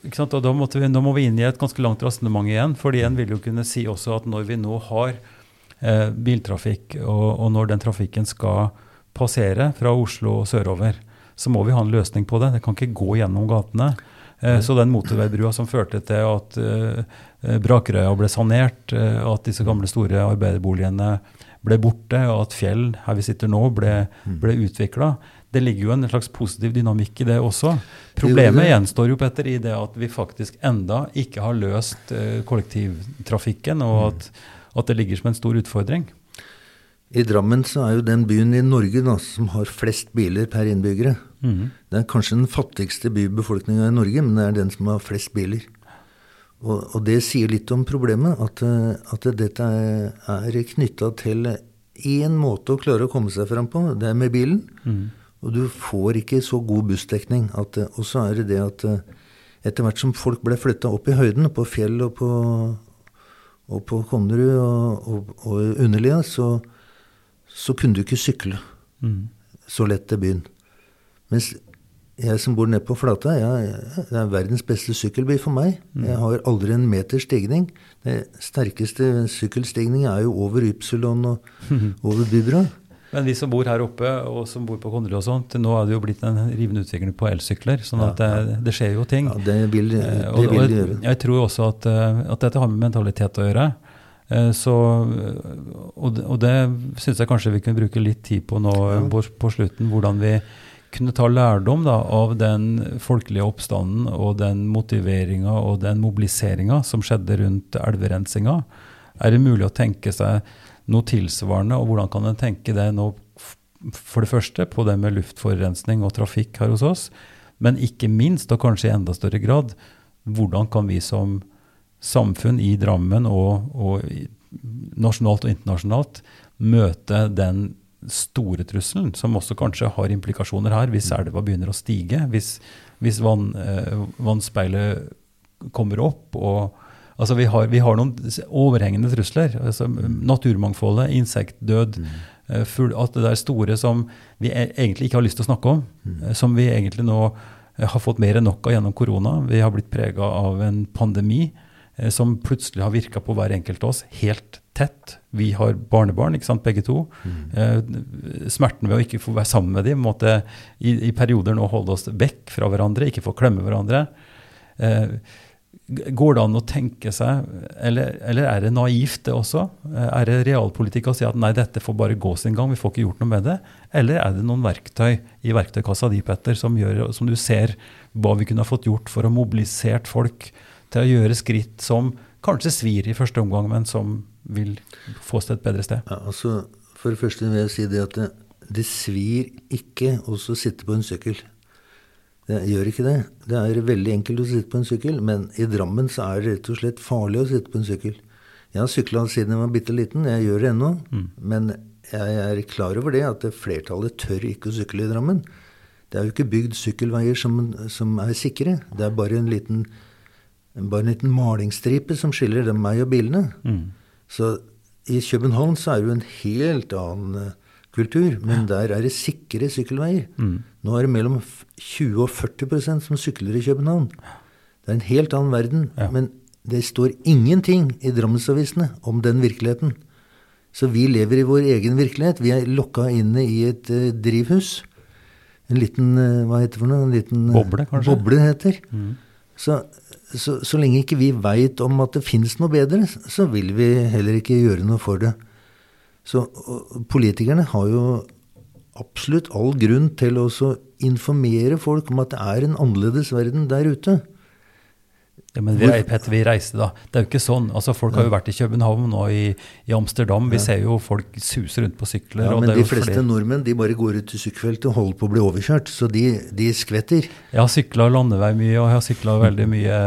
[SPEAKER 1] ikke sant? og da, måtte vi, da, må vi inn i et ganske langt resonnement igjen. fordi en vil jo kunne si også at når vi nå har eh, biltrafikk, og, og når den trafikken skal passere fra Oslo og sørover, så må vi ha en løsning på det. Det kan ikke gå gjennom gatene. Eh, så den motorveibrua som førte til at eh, eh, Brakerøya ble sanert, eh, at disse gamle store arbeiderboligene ble borte, og at Fjell, her vi sitter nå, ble, ble utvikla. Det ligger jo en slags positiv dynamikk i det også. Problemet gjenstår jo, Petter, i det at vi faktisk enda ikke har løst eh, kollektivtrafikken, og at, at det ligger som en stor utfordring.
[SPEAKER 2] I Drammen så er jo den byen i Norge da, som har flest biler per innbyggere. Det er kanskje den fattigste bybefolkninga i Norge, men det er den som har flest biler. Og, og det sier litt om problemet, at, eh, at dette er, er knytta til én måte å klare å komme seg fram på, det er med bilen. Og du får ikke så god bussdekning. Eh, og så er det det at eh, etter hvert som folk ble flytta opp i høyden, på fjell og på, og på Konnerud og, og, og Underlia, så, så kunne du ikke sykle så lett til byen. Mens jeg som bor nede på Flata, jeg, det er verdens beste sykkelby for meg. Jeg har aldri en meter stigning. Det sterkeste sykkelstigning er jo over Ypsilon og over Bybra.
[SPEAKER 1] Men vi som bor her oppe, og som bor på Konnerud og sånt, nå er det jo blitt en rivende utvikling på elsykler. sånn at det, det skjer jo ting.
[SPEAKER 2] Ja, det vil,
[SPEAKER 1] Eh,
[SPEAKER 2] det
[SPEAKER 1] og,
[SPEAKER 2] vil
[SPEAKER 1] og
[SPEAKER 2] det gjøre.
[SPEAKER 1] jeg tror også at, eh, at dette har med mentalitet å gjøre. Eh, Så, og det, og det syns jeg kanskje vi kunne bruke litt tid på nå ja. på, på slutten. Hvordan vi kunne ta lærdom da, av den folkelige oppstanden og den motiveringa og den mobiliseringa som skjedde rundt elverensinga. Er det mulig å tenke seg noe tilsvarende, og hvordan kan en tenke det nå for det første på det med luftforurensning og trafikk her hos oss, men ikke minst, og kanskje i enda større grad, hvordan kan vi som samfunn i Drammen og, og nasjonalt og internasjonalt møte den store trusselen, som også kanskje har implikasjoner her, hvis elva begynner å stige, hvis, hvis vann, eh, vannspeilet kommer opp. og altså vi, har, vi har noen overhengende trusler. altså Naturmangfoldet, insektdød, eh, Full, alt det der store som vi e egentlig ikke har lyst til å snakke om. eh, Som vi egentlig nå har fått mer enn nok av gjennom korona. Vi har blitt prega av en pandemi som plutselig har virka på hver enkelt av oss helt tett. Vi har barnebarn, ikke sant, begge to. Eh, smerten ved å ikke få være sammen med dem, måtte i, i perioder nå holde oss vekk fra hverandre, ikke få klemme hverandre. Eh, Går det an å tenke seg, eller, eller er det naivt det også? Eh, Er det realpolitikk å si at nei, dette får bare gå sin gang, vi får ikke gjort noe med det? Eller er det noen verktøy i verktøykassa di, Petter, som, gjør, som du ser hva vi kunne ha fått gjort for å mobilisert folk til å gjøre skritt som kanskje svir i første omgang, men som vil få oss til et bedre sted?
[SPEAKER 2] Ja, altså, for det første vil jeg si det at det, det svir ikke å sitte på en sykkel. Det gjør ikke det. Det er veldig enkelt å sitte på en sykkel, men i Drammen så er det rett og slett farlig å sitte på en sykkel. Jeg har sykla siden jeg var bitte liten, jeg gjør det ennå. Men jeg er klar over det at flertallet tør ikke å sykle i Drammen. Det er jo ikke bygd sykkelveier som, som er sikre. Det er bare en liten, bare en liten malingsstripe som skiller dem, meg og bilene. Så i København så er det jo en helt annen eh, kultur, men der er det sikre sykkelveier. Nå er det mellom 20 og 40% som sykler i København. Det er en helt annen verden.
[SPEAKER 1] Ja.
[SPEAKER 2] Men det står ingenting i Drammensavisene om den virkeligheten. Så vi lever i vår egen virkelighet. Vi er lokka inne i et uh, drivhus. En liten uh, Hva heter det for noe? En liten uh,
[SPEAKER 1] Boble, kanskje?
[SPEAKER 2] Boble heter. Så, så, så lenge ikke vi veit om at det fins noe bedre, så vil vi heller ikke gjøre noe for det. Så politikerne har jo absolutt all grunn til å informere folk om at det er en annerledes verden der ute.
[SPEAKER 1] Ja, men vi, Petter, vi reiste da. Det er jo ikke sånn. Altså, folk har jo vært i København og i, i Amsterdam. Vi ser jo folk suse rundt på sykler.
[SPEAKER 2] Ja, men de fleste
[SPEAKER 1] flere-
[SPEAKER 2] nordmenn de bare går ut til sykkelfeltet og holder på å bli overkjørt. Så de, de skvetter.
[SPEAKER 1] Jeg har sykla landevei mye, og jeg har sykla veldig mye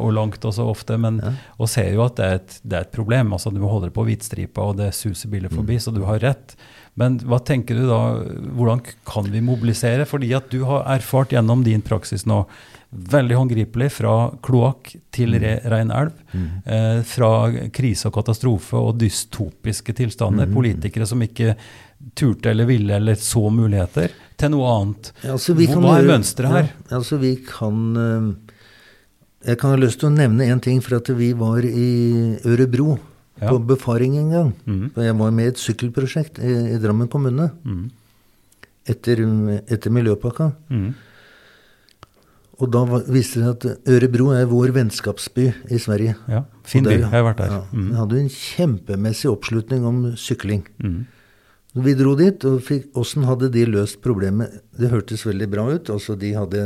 [SPEAKER 1] og langt også ofte, men, og ser jo at det er et, det er et problem. altså Du må holde deg på hvitstripa, og det suser biler forbi, så du har rett. Men hva tenker du da, hvordan kan vi mobilisere? Fordi at du har erfart gjennom din praksis nå, veldig håndgripelig, fra kloakk til re, rein elv, eh, fra krise og katastrofe og dystopiske tilstander, politikere som ikke turte eller ville eller så muligheter, til noe annet.
[SPEAKER 2] Ja, altså,
[SPEAKER 1] Hva er mønsteret her?
[SPEAKER 2] Ja, altså, vi kan eh, Jeg kan ha lyst til å nevne en ting, for at vi var i Ørebro
[SPEAKER 1] Ja.
[SPEAKER 2] på befaring en gang.
[SPEAKER 1] Mm.
[SPEAKER 2] For jeg var med i et sykkelprosjekt i, i Drammen kommune
[SPEAKER 1] mm.
[SPEAKER 2] etter, etter Miljøpakka.
[SPEAKER 1] Mm.
[SPEAKER 2] Og da viste det seg at Ørebro er vår vennskapsby i Sverige.
[SPEAKER 1] Ja, fin by. Jeg har vært der.
[SPEAKER 2] Ja,
[SPEAKER 1] Mm.
[SPEAKER 2] Vi hadde en kjempemessig oppslutning om sykling.
[SPEAKER 1] Mm.
[SPEAKER 2] Vi dro dit, og fikk, åssen hadde de løst problemet? Det hørtes veldig bra ut. Altså, de hadde,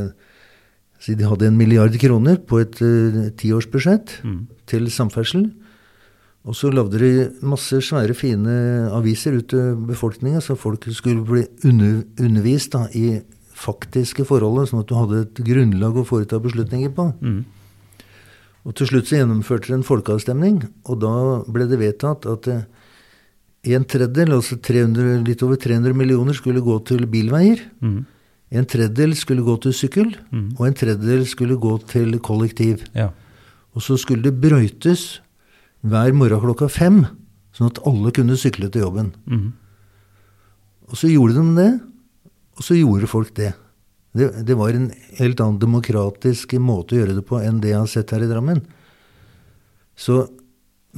[SPEAKER 2] de hadde en milliard kroner på et eh, tiårsbudsjett
[SPEAKER 1] Mm.
[SPEAKER 2] til samferdsel. Og så lagde de masse svære, fine aviser ut til befolkninga, så folk skulle bli under, undervist da, i faktiske forhold, sånn at du hadde et grunnlag å foreta beslutninger på.
[SPEAKER 1] Mm.
[SPEAKER 2] Og til slutt så gjennomførte de en folkeavstemning, og da ble det vedtatt at eh, en tredjedel, altså 300, litt over 300 millioner, skulle gå til bilveier.
[SPEAKER 1] Mm.
[SPEAKER 2] En tredjedel skulle gå til sykkel,
[SPEAKER 1] Mm.
[SPEAKER 2] og en tredjedel skulle gå til kollektiv.
[SPEAKER 1] Ja.
[SPEAKER 2] Og så skulle det brøytes hver morgen klokka fem, sånn at alle kunne sykle til jobben.
[SPEAKER 1] Mm.
[SPEAKER 2] Og så gjorde de det, og så gjorde folk det. Det, det var en helt annen demokratisk måte å gjøre det på enn det jeg har sett her i Drammen. Så,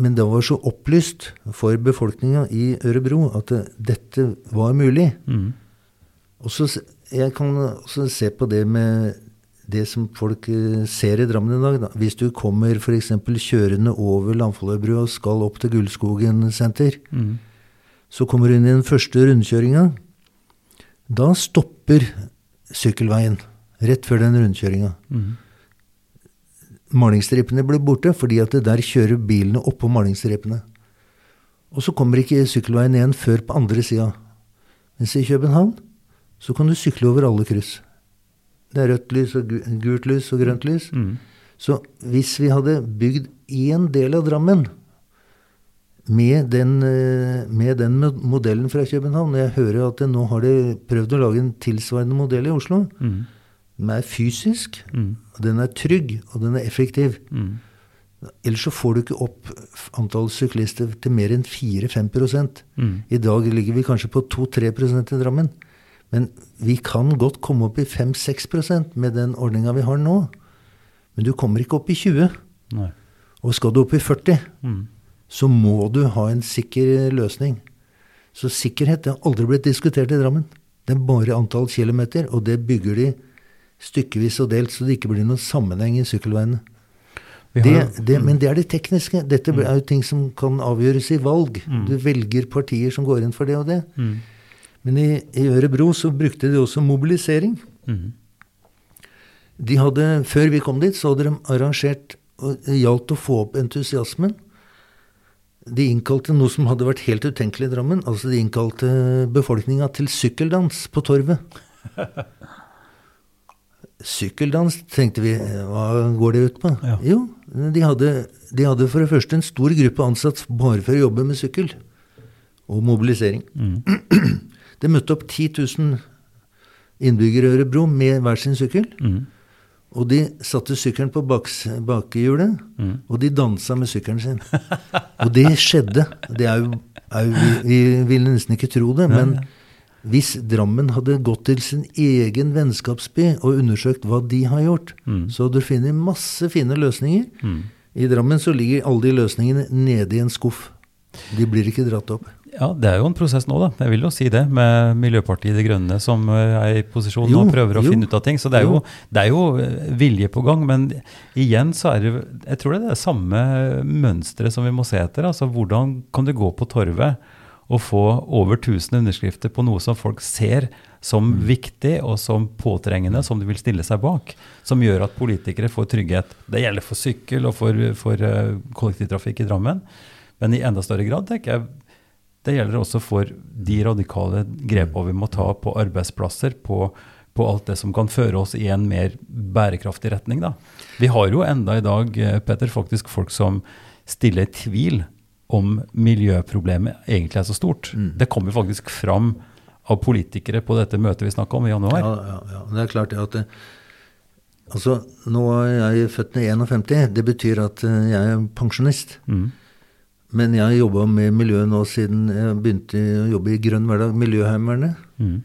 [SPEAKER 2] men det var så opplyst for befolkninga i Ørebro at det, dette var mulig.
[SPEAKER 1] Mm.
[SPEAKER 2] Og så Jeg kan også se på det med det som folk eh, ser i Drammen i dag. Da. Hvis du kommer f.eks. kjørende over Landfolløybrua og skal opp til Gullskogen senter,
[SPEAKER 1] Mm.
[SPEAKER 2] så kommer du inn i den første rundkjøringa. Da stopper sykkelveien rett før den rundkjøringa.
[SPEAKER 1] Mm.
[SPEAKER 2] Malingsstripene blir borte fordi at der kjører bilene oppå malingsstripene. Og så kommer ikke sykkelveien igjen før på andre sida. Mens i København så kan du sykle over alle kryss. Det er rødt lys og gult lys og grønt lys.
[SPEAKER 1] Mm.
[SPEAKER 2] Så hvis vi hadde bygd én del av Drammen med den, eh, med den modellen fra København Jeg hører at nå har de prøvd å lage en tilsvarende modell i Oslo.
[SPEAKER 1] Mm.
[SPEAKER 2] Den er fysisk,
[SPEAKER 1] Mm.
[SPEAKER 2] den er trygg, og den er effektiv.
[SPEAKER 1] Mm.
[SPEAKER 2] Ellers så får du ikke opp antall syklister til mer enn 4-5
[SPEAKER 1] Mm.
[SPEAKER 2] I dag ligger vi kanskje på 2-3% i Drammen. Men vi kan godt komme opp i 5-6% med den ordninga vi har nå. Men du kommer ikke opp i 20.
[SPEAKER 1] Nei.
[SPEAKER 2] Og skal du opp i 40,
[SPEAKER 1] Mm.
[SPEAKER 2] så må du ha en sikker løsning. Så sikkerhet har aldri blitt diskutert i Drammen. Det er bare antall kilometer, og det bygger de stykkevis og delt, så det ikke blir noen sammenheng i sykkelveiene. Det, det, men det er det tekniske. Dette er jo ting som kan avgjøres i valg. Du velger partier som går inn for det og det.
[SPEAKER 1] Mm.
[SPEAKER 2] Men i, i Ørebro så brukte de også mobilisering.
[SPEAKER 1] Mm.
[SPEAKER 2] De hadde, Før vi kom dit, så hadde de arrangert og Det gjaldt å få opp entusiasmen. De innkalte noe som hadde vært helt utenkelig i Drammen. Altså de innkalte befolkninga til sykkeldans på Torvet. Sykkeldans, tenkte vi. Hva går det ut på?
[SPEAKER 1] Ja.
[SPEAKER 2] Jo, de hadde, de hadde for det første en stor gruppe ansatt bare for å jobbe med sykkel. Og mobilisering. Det møtte opp 10 000 innbyggere i Ørebro med hver sin sykkel.
[SPEAKER 1] Mm.
[SPEAKER 2] Og de satte sykkelen på baks, bakehjulet,
[SPEAKER 1] Mm.
[SPEAKER 2] og de dansa med sykkelen sin. og det skjedde. Det er jo, er jo, vi, vi ville nesten ikke tro det, men hvis Drammen hadde gått til sin egen vennskapsby og undersøkt hva de har gjort,
[SPEAKER 1] Mm.
[SPEAKER 2] så hadde du funnet masse fine løsninger. I Drammen så ligger alle de løsningene nede i en skuff. De blir ikke dratt opp.
[SPEAKER 1] Ja, det er jo en prosess nå, da. Jeg vil jo si det, med Miljøpartiet De Grønne som eh, er i posisjon
[SPEAKER 2] Jo,
[SPEAKER 1] og prøver å
[SPEAKER 2] jo,
[SPEAKER 1] finne ut av ting. Så det er jo, det er jo eh, vilje på gang. Men igjen så er det Jeg tror det er det samme mønsteret som vi må se etter. Altså hvordan kan du gå på torvet og få over 1000 underskrifter på noe som folk ser som
[SPEAKER 2] Mm.
[SPEAKER 1] viktig og som påtrengende, som de vil stille seg bak. Som gjør at politikere får trygghet. Det gjelder for sykkel og for, for eh, kollektivtrafikk i Drammen. Men i enda større grad tenker jeg det gjelder også for de radikale grepene vi må ta på arbeidsplasser, på, på alt det som kan føre oss i en mer bærekraftig retning. Da. Vi har jo enda i dag, eh, Petter, faktisk folk som stiller tvil om miljøproblemet egentlig er så stort. Det kommer faktisk fram av politikere på dette møtet vi snakka om i januar.
[SPEAKER 2] Ja, ja, ja. Det er klart at det, Altså, nå er jeg født i 51. Det betyr at eh, jeg er pensjonist.
[SPEAKER 1] Mm.
[SPEAKER 2] Men jeg har jobba med miljø nå siden jeg begynte å jobbe i Grønn hverdag, Miljøheimevernet.
[SPEAKER 1] Mm.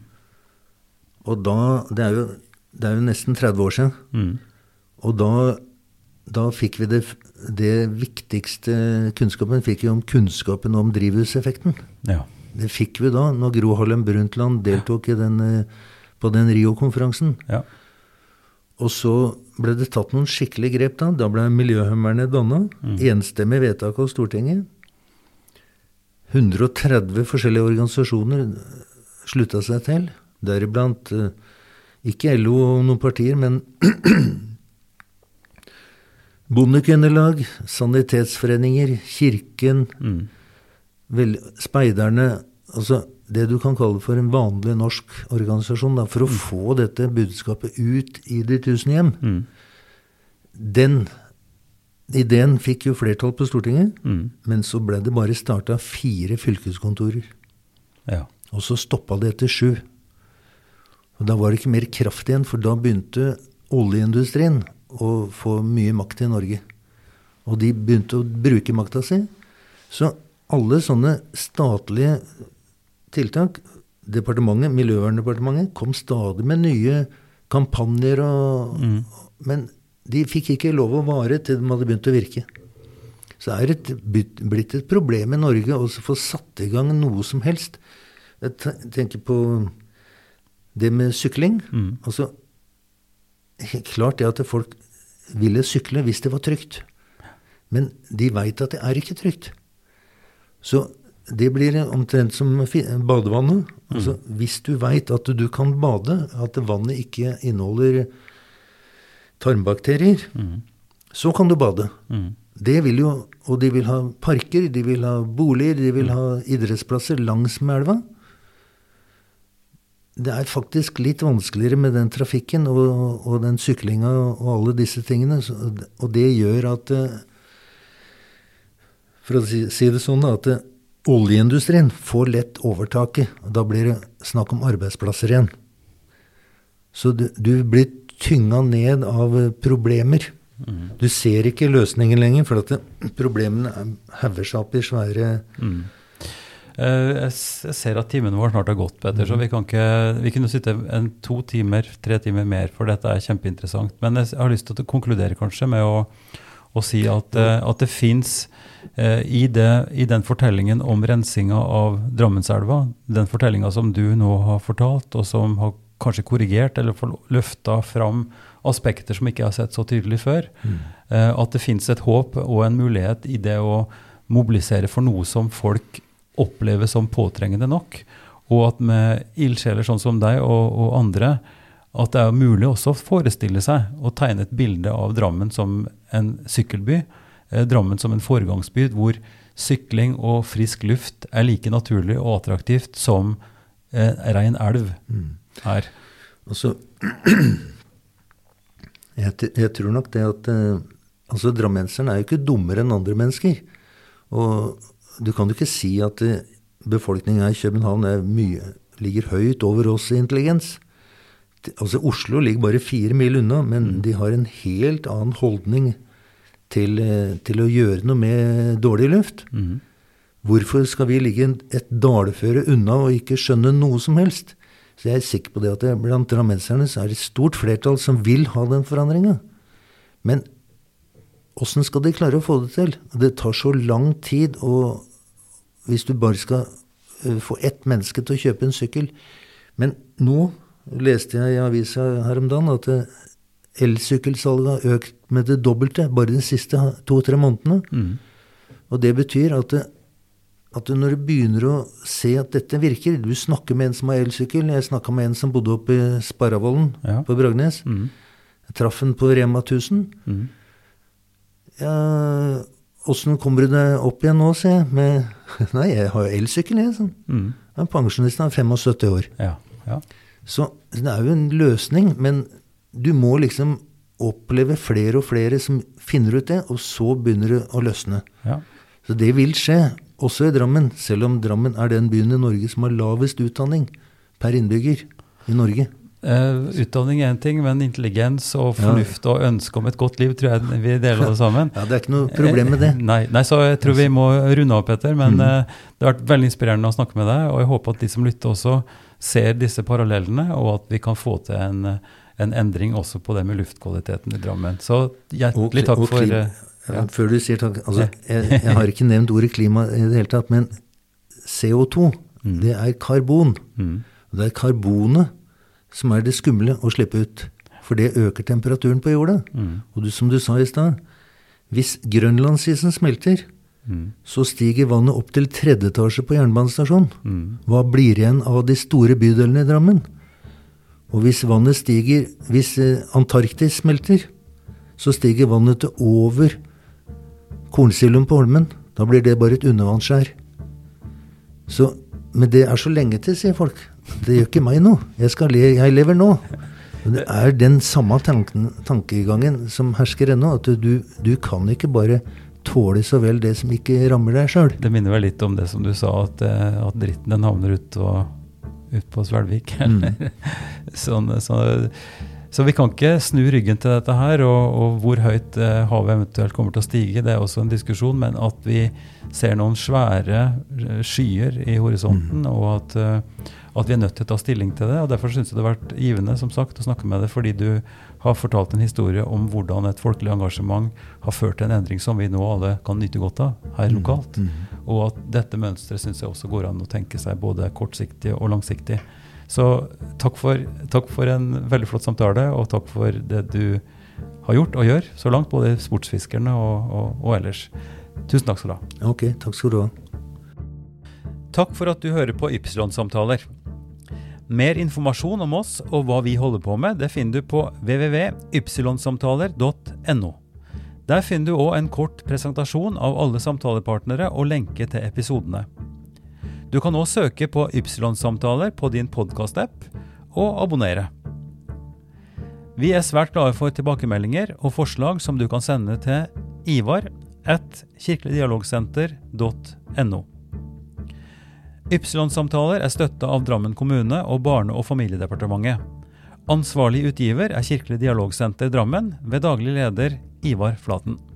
[SPEAKER 2] Og da det er, jo, det er jo nesten 30 år siden.
[SPEAKER 1] Mm.
[SPEAKER 2] Og da, da fikk vi det, det viktigste kunnskapen fikk vi om kunnskapen om drivhuseffekten.
[SPEAKER 1] Ja.
[SPEAKER 2] Det fikk vi da, når Gro Harlem Brundtland deltok i den, eh, på den Rio-konferansen.
[SPEAKER 1] ja.
[SPEAKER 2] Og så ble det tatt noen skikkelige grep da. Da ble Miljøheimevernet danna. Enstemmig vedtak av Stortinget. 130 forskjellige organisasjoner slutta seg til. Deriblant eh, ikke LO og noen partier, men Bondekvinnelag, sanitetsforeninger, Kirken,
[SPEAKER 1] Mm.
[SPEAKER 2] vel, speiderne Altså det du kan kalle for en vanlig norsk organisasjon, da, for å få dette budskapet ut i de tusen hjem.
[SPEAKER 1] Mm.
[SPEAKER 2] Den ideen fikk jo flertall på Stortinget,
[SPEAKER 1] Mm.
[SPEAKER 2] men så ble det bare starta fire fylkeskontorer.
[SPEAKER 1] ja.
[SPEAKER 2] Og så stoppa det etter sju. Og da var det ikke mer kraft igjen, for da begynte oljeindustrien å få mye makt i Norge. Og de begynte å bruke makta si. Så alle sånne statlige tiltak Departementet, Miljøverndepartementet kom stadig med nye kampanjer og Men de fikk ikke lov å vare til de hadde begynt å virke. Så er det et, blitt et problem i Norge å få satt i gang noe som helst. Jeg tenker på det med sykling. Altså, helt klart det at folk ville sykle hvis det var trygt. Men de veit at det er ikke trygt. Så det blir omtrent som badevannet. Altså, Hvis du veit at du kan bade, at vannet ikke inneholder tarmbakterier, så kan du bade. Det vil jo, Og de vil ha parker, de vil ha boliger, de vil ha idrettsplasser langs med elva. Det er faktisk litt vanskeligere med den trafikken og, og den syklinga og alle disse tingene. Og det gjør at eh, For å si det sånn, at eh, oljeindustrien får lett overtaket. og Da blir det snakk om arbeidsplasser igjen. Så du, du blir tynga ned av eh, problemer. Du ser ikke løsningen lenger, for at problemene hever seg opp i svære
[SPEAKER 1] mm. Jeg ser at timen vår snart har gått, Petter, så vi kan ikke Vi kunne sitte en to timer, tre timer mer, for dette er kjempeinteressant. Men jeg har lyst til å konkludere kanskje med å, å si at, eh, at det fins eh, i, i den fortellingen om rensinga av Drammenselva, den fortellinga som du nå har fortalt, og som har kanskje korrigert eller få løfta fram aspekter som ikke jeg har sett så tydelig før. Eh, at det fins et håp og en mulighet i det å mobilisere for noe som folk opplever som påtrengende nok. Og at med ildsjeler sånn som deg og, og andre, at det er mulig også å forestille seg å tegne et bilde av Drammen som en sykkelby. Eh, Drammen som en foregangsby hvor sykling og frisk luft er like naturlig og attraktivt som eh, rein elv er.
[SPEAKER 2] Altså, jeg, jeg tror nok det at eh, altså Drammenseren er jo ikke dummere enn andre mennesker. Og du kan jo ikke si at eh, befolkninga i København er mye, ligger høyt over oss i intelligens. Altså Oslo ligger bare fire mil unna, men de har en helt annen holdning til, eh, til å gjøre noe med dårlig luft. Hvorfor skal vi ligge et dalføre unna og ikke skjønne noe som helst? Så jeg er sikker på det at det, blant drammenserne så er det et stort flertall som vil ha den forandringa. Men åssen skal de klare å få det til? Det tar så lang tid, og hvis du bare skal eh, få ett menneske til å kjøpe en sykkel Men nå leste jeg i avisa her om dagen at eh, elsykkelsalget har økt med det dobbelte bare de siste to-tre månedene. Og det betyr at, det, at når du begynner å se at dette virker Du snakker med en som har elsykkel. Jeg snakka med en som bodde oppe i Sparravollen
[SPEAKER 1] Ja.
[SPEAKER 2] på Bragnes. Jeg traff han på Rema 1000. Ja, Åssen kommer du deg opp igjen nå, sier jeg. Med, Nei, jeg har jo elsykkel, jeg. Sånn. Jeg er pensjonist, han er 75 år.
[SPEAKER 1] Ja, ja.
[SPEAKER 2] Så det er jo en løsning, men du må liksom oppleve flere og flere som finner ut det, og så begynner det å løsne.
[SPEAKER 1] ja.
[SPEAKER 2] Så det vil skje, også i Drammen, selv om Drammen er den byen i Norge som har lavest utdanning per innbygger i Norge.
[SPEAKER 1] Uh, utdanning er en ting, men intelligens og fornuft og ønske om et godt liv tror jeg vi deler alle sammen.
[SPEAKER 2] Ja, det er ikke noe problem med det.
[SPEAKER 1] Uh, Nei, nei, så jeg tror vi må runde av, Petter. Men eh, det har vært veldig inspirerende å snakke med deg. Og jeg håper at de som lytter også ser disse parallellene, og at vi kan få til en, en endring også på det med luftkvaliteten i Drammen. Så hjertelig takk for
[SPEAKER 2] ja, Før du sier takk altså, jeg, jeg har ikke nevnt ordet klima i det hele tatt, men CO2, det er karbon. Mm. det er karbonet som er det skumle å slippe ut. For det øker temperaturen på jorda. Og du, som du sa i stad, hvis grønlandsisen smelter, så stiger vannet opp til tredje etasje på jernbanestasjonen. Hva blir igjen av de store bydelene i Drammen? Og hvis vannet stiger Hvis eh, Antarktis smelter, så stiger vannet til over kornsiloen på Holmen. Da blir det bare et undervannsskjær. Så, men det er så lenge til, sier folk. Det gjør ikke meg noe. Jeg, skal le, jeg lever nå. Men det er den samme tanken, tankegangen som hersker ennå. At du, du kan ikke bare tåle så vel det som ikke rammer deg sjøl.
[SPEAKER 1] Det minner vel litt om det som du sa, at, eh, at dritten den havner ut, og, ut på Svelvik. Mm. sånn, så, så vi kan ikke snu ryggen til dette her, og, og hvor høyt eh, havet eventuelt kommer til å stige, det er også en diskusjon, men at vi ser noen svære eh, skyer i horisonten, og at, eh, at vi er nødt til å ta stilling til det. og Derfor syns jeg det har vært givende som sagt, å snakke med deg, fordi du har fortalt en historie om hvordan et folkelig engasjement har ført til en endring som vi nå alle kan nyte godt av her lokalt. Og at dette mønsteret syns jeg også går an å tenke seg både kortsiktig og langsiktig. Så takk for, takk for en veldig flott samtale, og takk for det du har gjort og gjør så langt, både sportsfiskerne og, og, og ellers. Tusen takk skal du ha.
[SPEAKER 2] Ok, takk skal du ha.
[SPEAKER 1] Takk for at du hører på Ypsilon-samtaler. Mer informasjon om oss og hva vi holder på med, det finner du på www.ypsilonsamtaler.no. Der finner du òg en kort presentasjon av alle samtalepartnere og lenke til episodene. Du kan òg søke på Ypsilon-samtaler på din podkast-app, og abonnere. Vi er svært glade for tilbakemeldinger og forslag som du kan sende til Ivar at kirkeligdialogsenter.no. Ypsilon-samtaler er støtta av Drammen kommune og Barne- og familiedepartementet. Ansvarlig utgiver er Kirkelig dialogsenter Drammen, ved daglig leder Ivar Flaten.